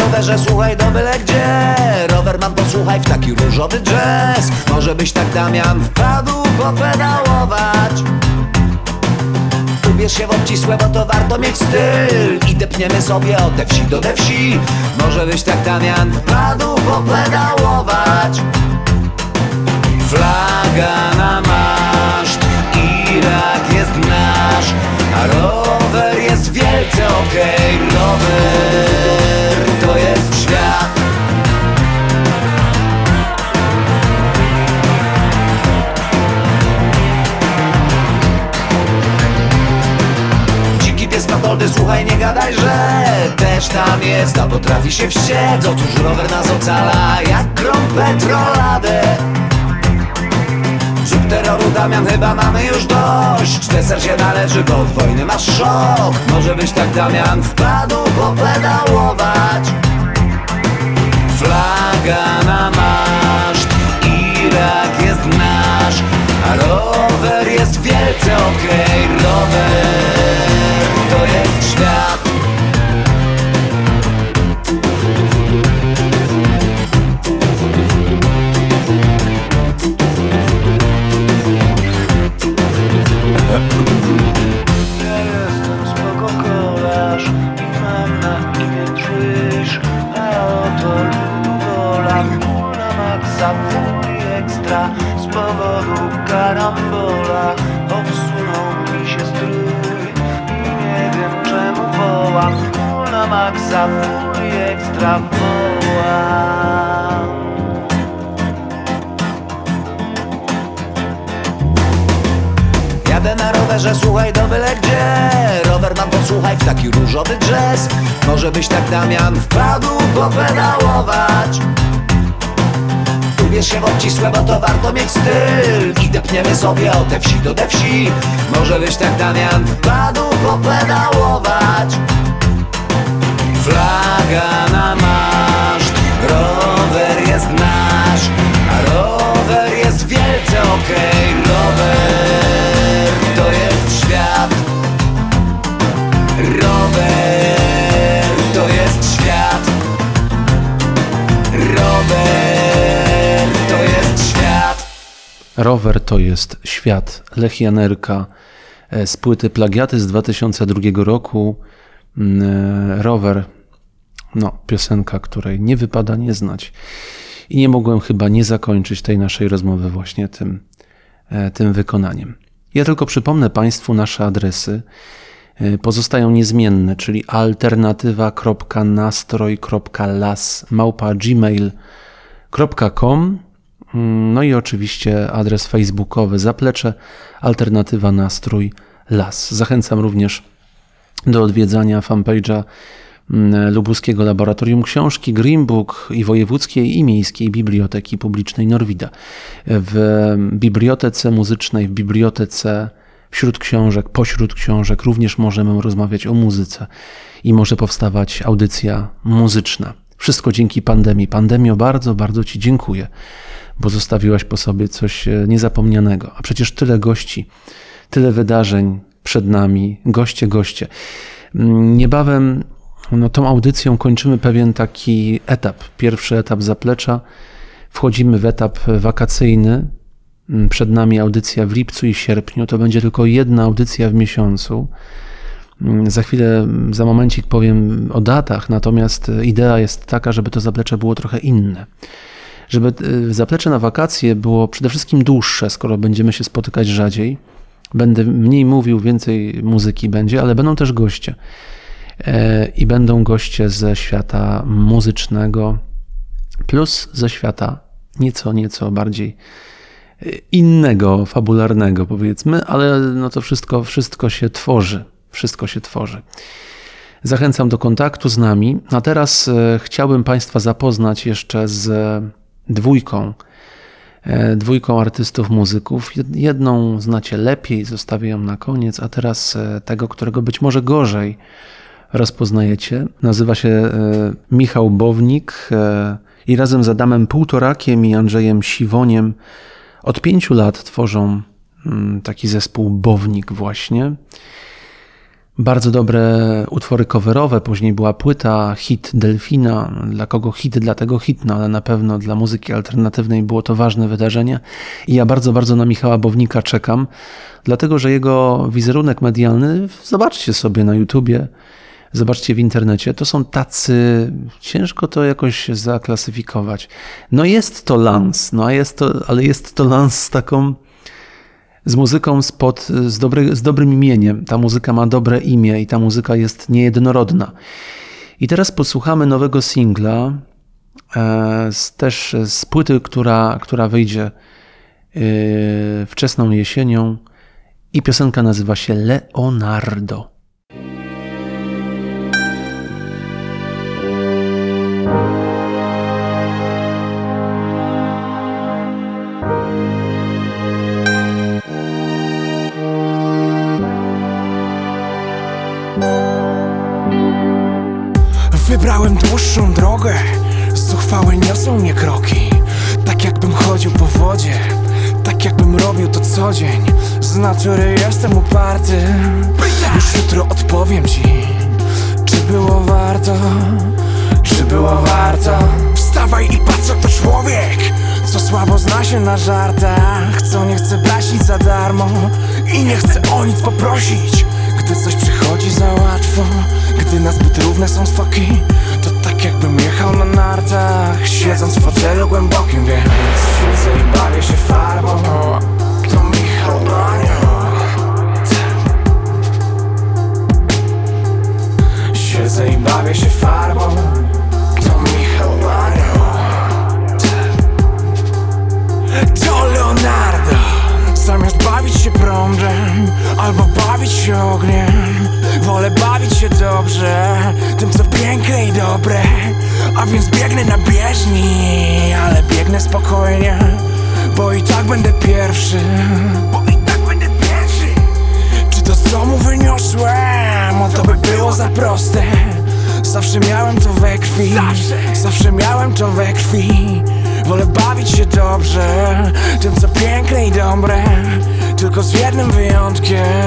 Rowerze, słuchaj do byle gdzie. Rower mam posłuchaj w taki różowy jazz Może byś tak Damian wpadł popedałować. Ubierz się w obcisłe, bo to warto mieć styl. I depniemy sobie od te wsi do te wsi. Może byś tak Damian wpadł popedałować. Flaga na maszt, Irak jest nasz. A rower jest wielce okej Rower to jest świat. Dziki pies Matoldy, słuchaj, nie gadaj, że też tam jest, a potrafi się wściec Otóż rower nas ocala, jak grom petroladę terroru, Damian, chyba mamy już dość. Deser się należy, bo od wojny masz szok. Może być tak, Damian, wpadł popedałować. Flaga na maszt, Irak jest nasz A rower jest wielce okej. Rower to jest świat Full na maksa, ekstra wołam. Jadę na rowerze, słuchaj do byle gdzie. Rower mam posłuchaj w taki różowy jazz Może byś tak Damian wpadł popedałować. Ubierz się w obcisłe, bo to warto mieć styl. I depniemy sobie od te wsi do te wsi. Może byś tak Damian wpadł popedałować Flaga na maszt, rower jest nasz A rower jest wielce okej. Rower to jest świat. Rower to jest świat. Rower to jest świat. Rower to jest świat. Lech Janerka e, z płyty Plagiaty z 2002 roku. Mm, e, Rower, no, piosenka, której nie wypada nie znać. I nie mogłem chyba nie zakończyć tej naszej rozmowy właśnie tym, e, tym wykonaniem. Ja tylko przypomnę Państwu nasze adresy. E, Pozostają niezmienne, czyli alternatywa.nastroj.las małpa gmail.com Mm, No i oczywiście adres facebookowy Zaplecze Alternatywa Nastrój Las. Zachęcam również do odwiedzania fanpage'a Lubuskiego Laboratorium Książki, Green Book i Wojewódzkiej i Miejskiej Biblioteki Publicznej Norwida. W bibliotece muzycznej, w bibliotece wśród książek, pośród książek również możemy rozmawiać o muzyce i może powstawać audycja muzyczna. Wszystko dzięki pandemii. Pandemio, bardzo, bardzo Ci dziękuję, bo zostawiłaś po sobie coś e, niezapomnianego. A przecież tyle gości, tyle wydarzeń przed nami, goście, goście. Mm, Niebawem no, tą audycją kończymy pewien taki etap. Pierwszy etap zaplecza. Wchodzimy w etap wakacyjny. Mm, Przed nami audycja w lipcu i sierpniu. To będzie tylko jedna audycja w miesiącu. Mm, Za chwilę, za momencik powiem o datach, natomiast e, idea jest taka, żeby to zaplecze było trochę inne. Żeby e, zaplecze na wakacje było przede wszystkim dłuższe, skoro będziemy się spotykać rzadziej. Będę mniej mówił, więcej muzyki będzie, ale będą też goście. E, I będą goście ze świata muzycznego, plus ze świata nieco, nieco bardziej e, innego, fabularnego powiedzmy, ale no to wszystko, wszystko się tworzy. Wszystko się tworzy. Zachęcam do kontaktu z nami. A teraz e, chciałbym Państwa zapoznać jeszcze z dwójką, dwójką artystów, muzyków. Jed- Jedną znacie lepiej, zostawię ją na koniec, a teraz tego, którego być może gorzej rozpoznajecie. Nazywa się e, Michał Bownik e, i razem z Adamem Półtorakiem i Andrzejem Siwoniem od pięciu lat tworzą mm, taki zespół Bownik właśnie. Bardzo dobre utwory coverowe, później była płyta, hit Delfina. Dla kogo hit, dlatego hit, no ale na pewno dla muzyki alternatywnej było to ważne wydarzenie. I ja bardzo, bardzo na Michała Bownika czekam, dlatego że jego wizerunek medialny, zobaczcie sobie na YouTubie, zobaczcie w internecie, to są tacy, ciężko to jakoś zaklasyfikować. No jest to lans, no a jest to, ale jest to lans z taką z muzyką spod, z, dobry, z dobrym imieniem. Ta muzyka ma dobre imię i ta muzyka jest niejednorodna. I teraz posłuchamy nowego singla, e, z, też z płyty, która, która wyjdzie e, wczesną jesienią i piosenka nazywa się Leonardo. Wodzie. Tak jakbym robił to co dzień. Z natury jestem uparty. Już jutro odpowiem ci Czy było warto Czy było warto. Wstawaj i patrz jak to człowiek Co słabo zna się na żartach. Co nie chce brać nic za darmo I nie chce o nic poprosić Gdy coś przychodzi za łatwo Gdy nazbyt równe są stoki To tak jakbym jechał na nartach Siedząc w fotelu głębokim Więc siedzę i bawię się farbą. To Michał Manio Siedzę i bawię się farbą. To Michał Manio To Leonardo Zamiast bawić się prądem Albo bawić się ogniem Wolę bawić się dobrze Tym co piękne i dobre. A więc biegnę na bieżni Ale biegnę spokojnie Bo i tak będę pierwszy. Bo i tak będę pierwszy. Czy to z domu wyniosłem? O to by było za proste? Zawsze miałem to we krwi Zawsze miałem to we krwi. Wolę bawić się dobrze Tym co piękne i dobre Tylko z jednym wyjątkiem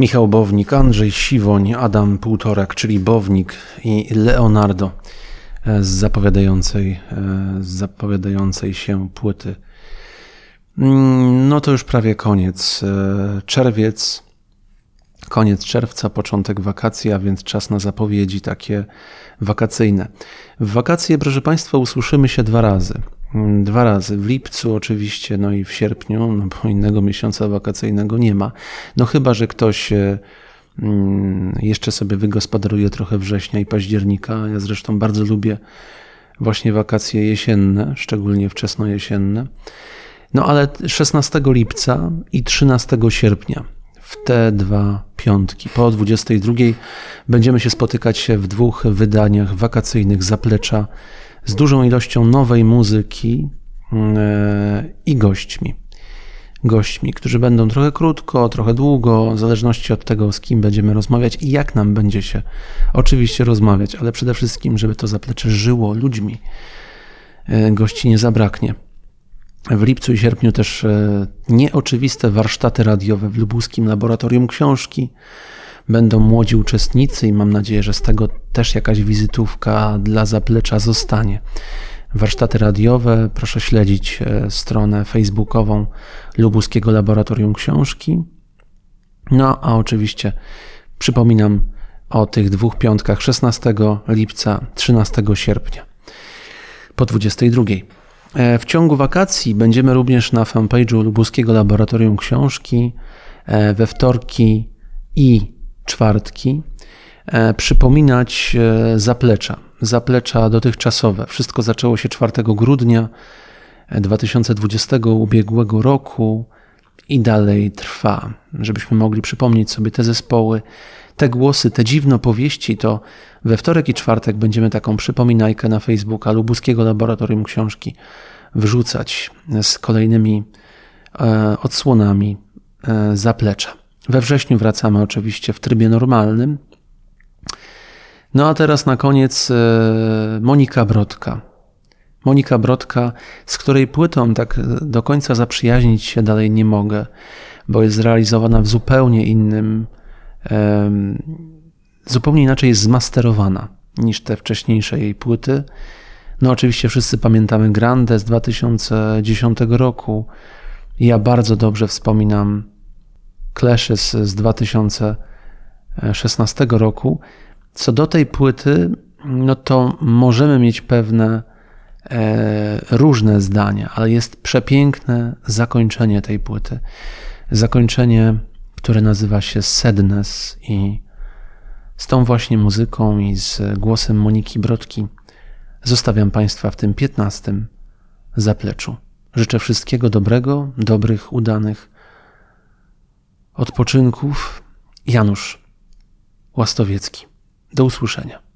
Michał Bownik, Andrzej Siwoń, Adam Półtorak, czyli Bownik i Leonardo. z zapowiadającej, e, z zapowiadającej się płyty. Mm, No to już prawie koniec. E, Czerwiec, koniec czerwca, początek wakacji, a więc czas na zapowiedzi takie wakacyjne. W wakacje, proszę Państwa, usłyszymy się dwa razy. Mm, Dwa razy. W lipcu oczywiście, no i w sierpniu, no bo innego miesiąca wakacyjnego nie ma. No chyba, że ktoś e, mm, jeszcze sobie wygospodaruje trochę września i października. Ja zresztą bardzo lubię właśnie wakacje jesienne, szczególnie wczesnojesienne. No ale 16 lipca i 13 sierpnia, w te dwa piątki, po 22 będziemy się spotykać w dwóch wydaniach wakacyjnych Zaplecza z dużą ilością nowej muzyki e, i gośćmi. Gośćmi, którzy będą trochę krótko, trochę długo, w zależności od tego, z kim będziemy rozmawiać i jak nam będzie się oczywiście rozmawiać, ale przede wszystkim, żeby to zaplecze żyło ludźmi. E, Gości nie zabraknie. W lipcu i sierpniu też e, nieoczywiste warsztaty radiowe w Lubuskim Laboratorium Książki. Będą młodzi uczestnicy i mam nadzieję, że z tego też jakaś wizytówka dla zaplecza zostanie. Warsztaty radiowe, proszę śledzić e, stronę facebookową Lubuskiego Laboratorium Książki. No a oczywiście przypominam o tych dwóch piątkach 16 lipca, 13 sierpnia po 22. E, W ciągu wakacji będziemy również na fanpage'u Lubuskiego Laboratorium Książki e, we wtorki i czwartki e, przypominać zaplecza, zaplecza dotychczasowe. Wszystko zaczęło się 4 grudnia e, 2020 ubiegłego roku i dalej trwa. Żebyśmy mogli przypomnieć sobie te zespoły, te głosy, te dziwne powieści, to we wtorek i czwartek będziemy taką przypominajkę na Facebooka Lubuskiego Laboratorium Książki wrzucać z kolejnymi e, odsłonami e, zaplecza. We wrześniu wracamy oczywiście w trybie normalnym. No a teraz na koniec e, Monika Brodka. Monika Brodka, z której płytą tak do końca zaprzyjaźnić się dalej nie mogę, bo jest zrealizowana w zupełnie innym, zupełnie inaczej jest zmasterowana niż te wcześniejsze jej płyty. No oczywiście wszyscy pamiętamy Grande z 2010 roku. Ja bardzo dobrze wspominam Clashes z 2016 roku. Co do tej płyty, no to możemy mieć pewne e, różne zdania, ale jest przepiękne zakończenie tej płyty. Zakończenie, które nazywa się Sadness i z tą właśnie muzyką i z głosem Moniki Brodki zostawiam Państwa w tym 15 zapleczu. Życzę wszystkiego dobrego, dobrych, udanych odpoczynków. Janusz Łastowiecki. Do usłyszenia.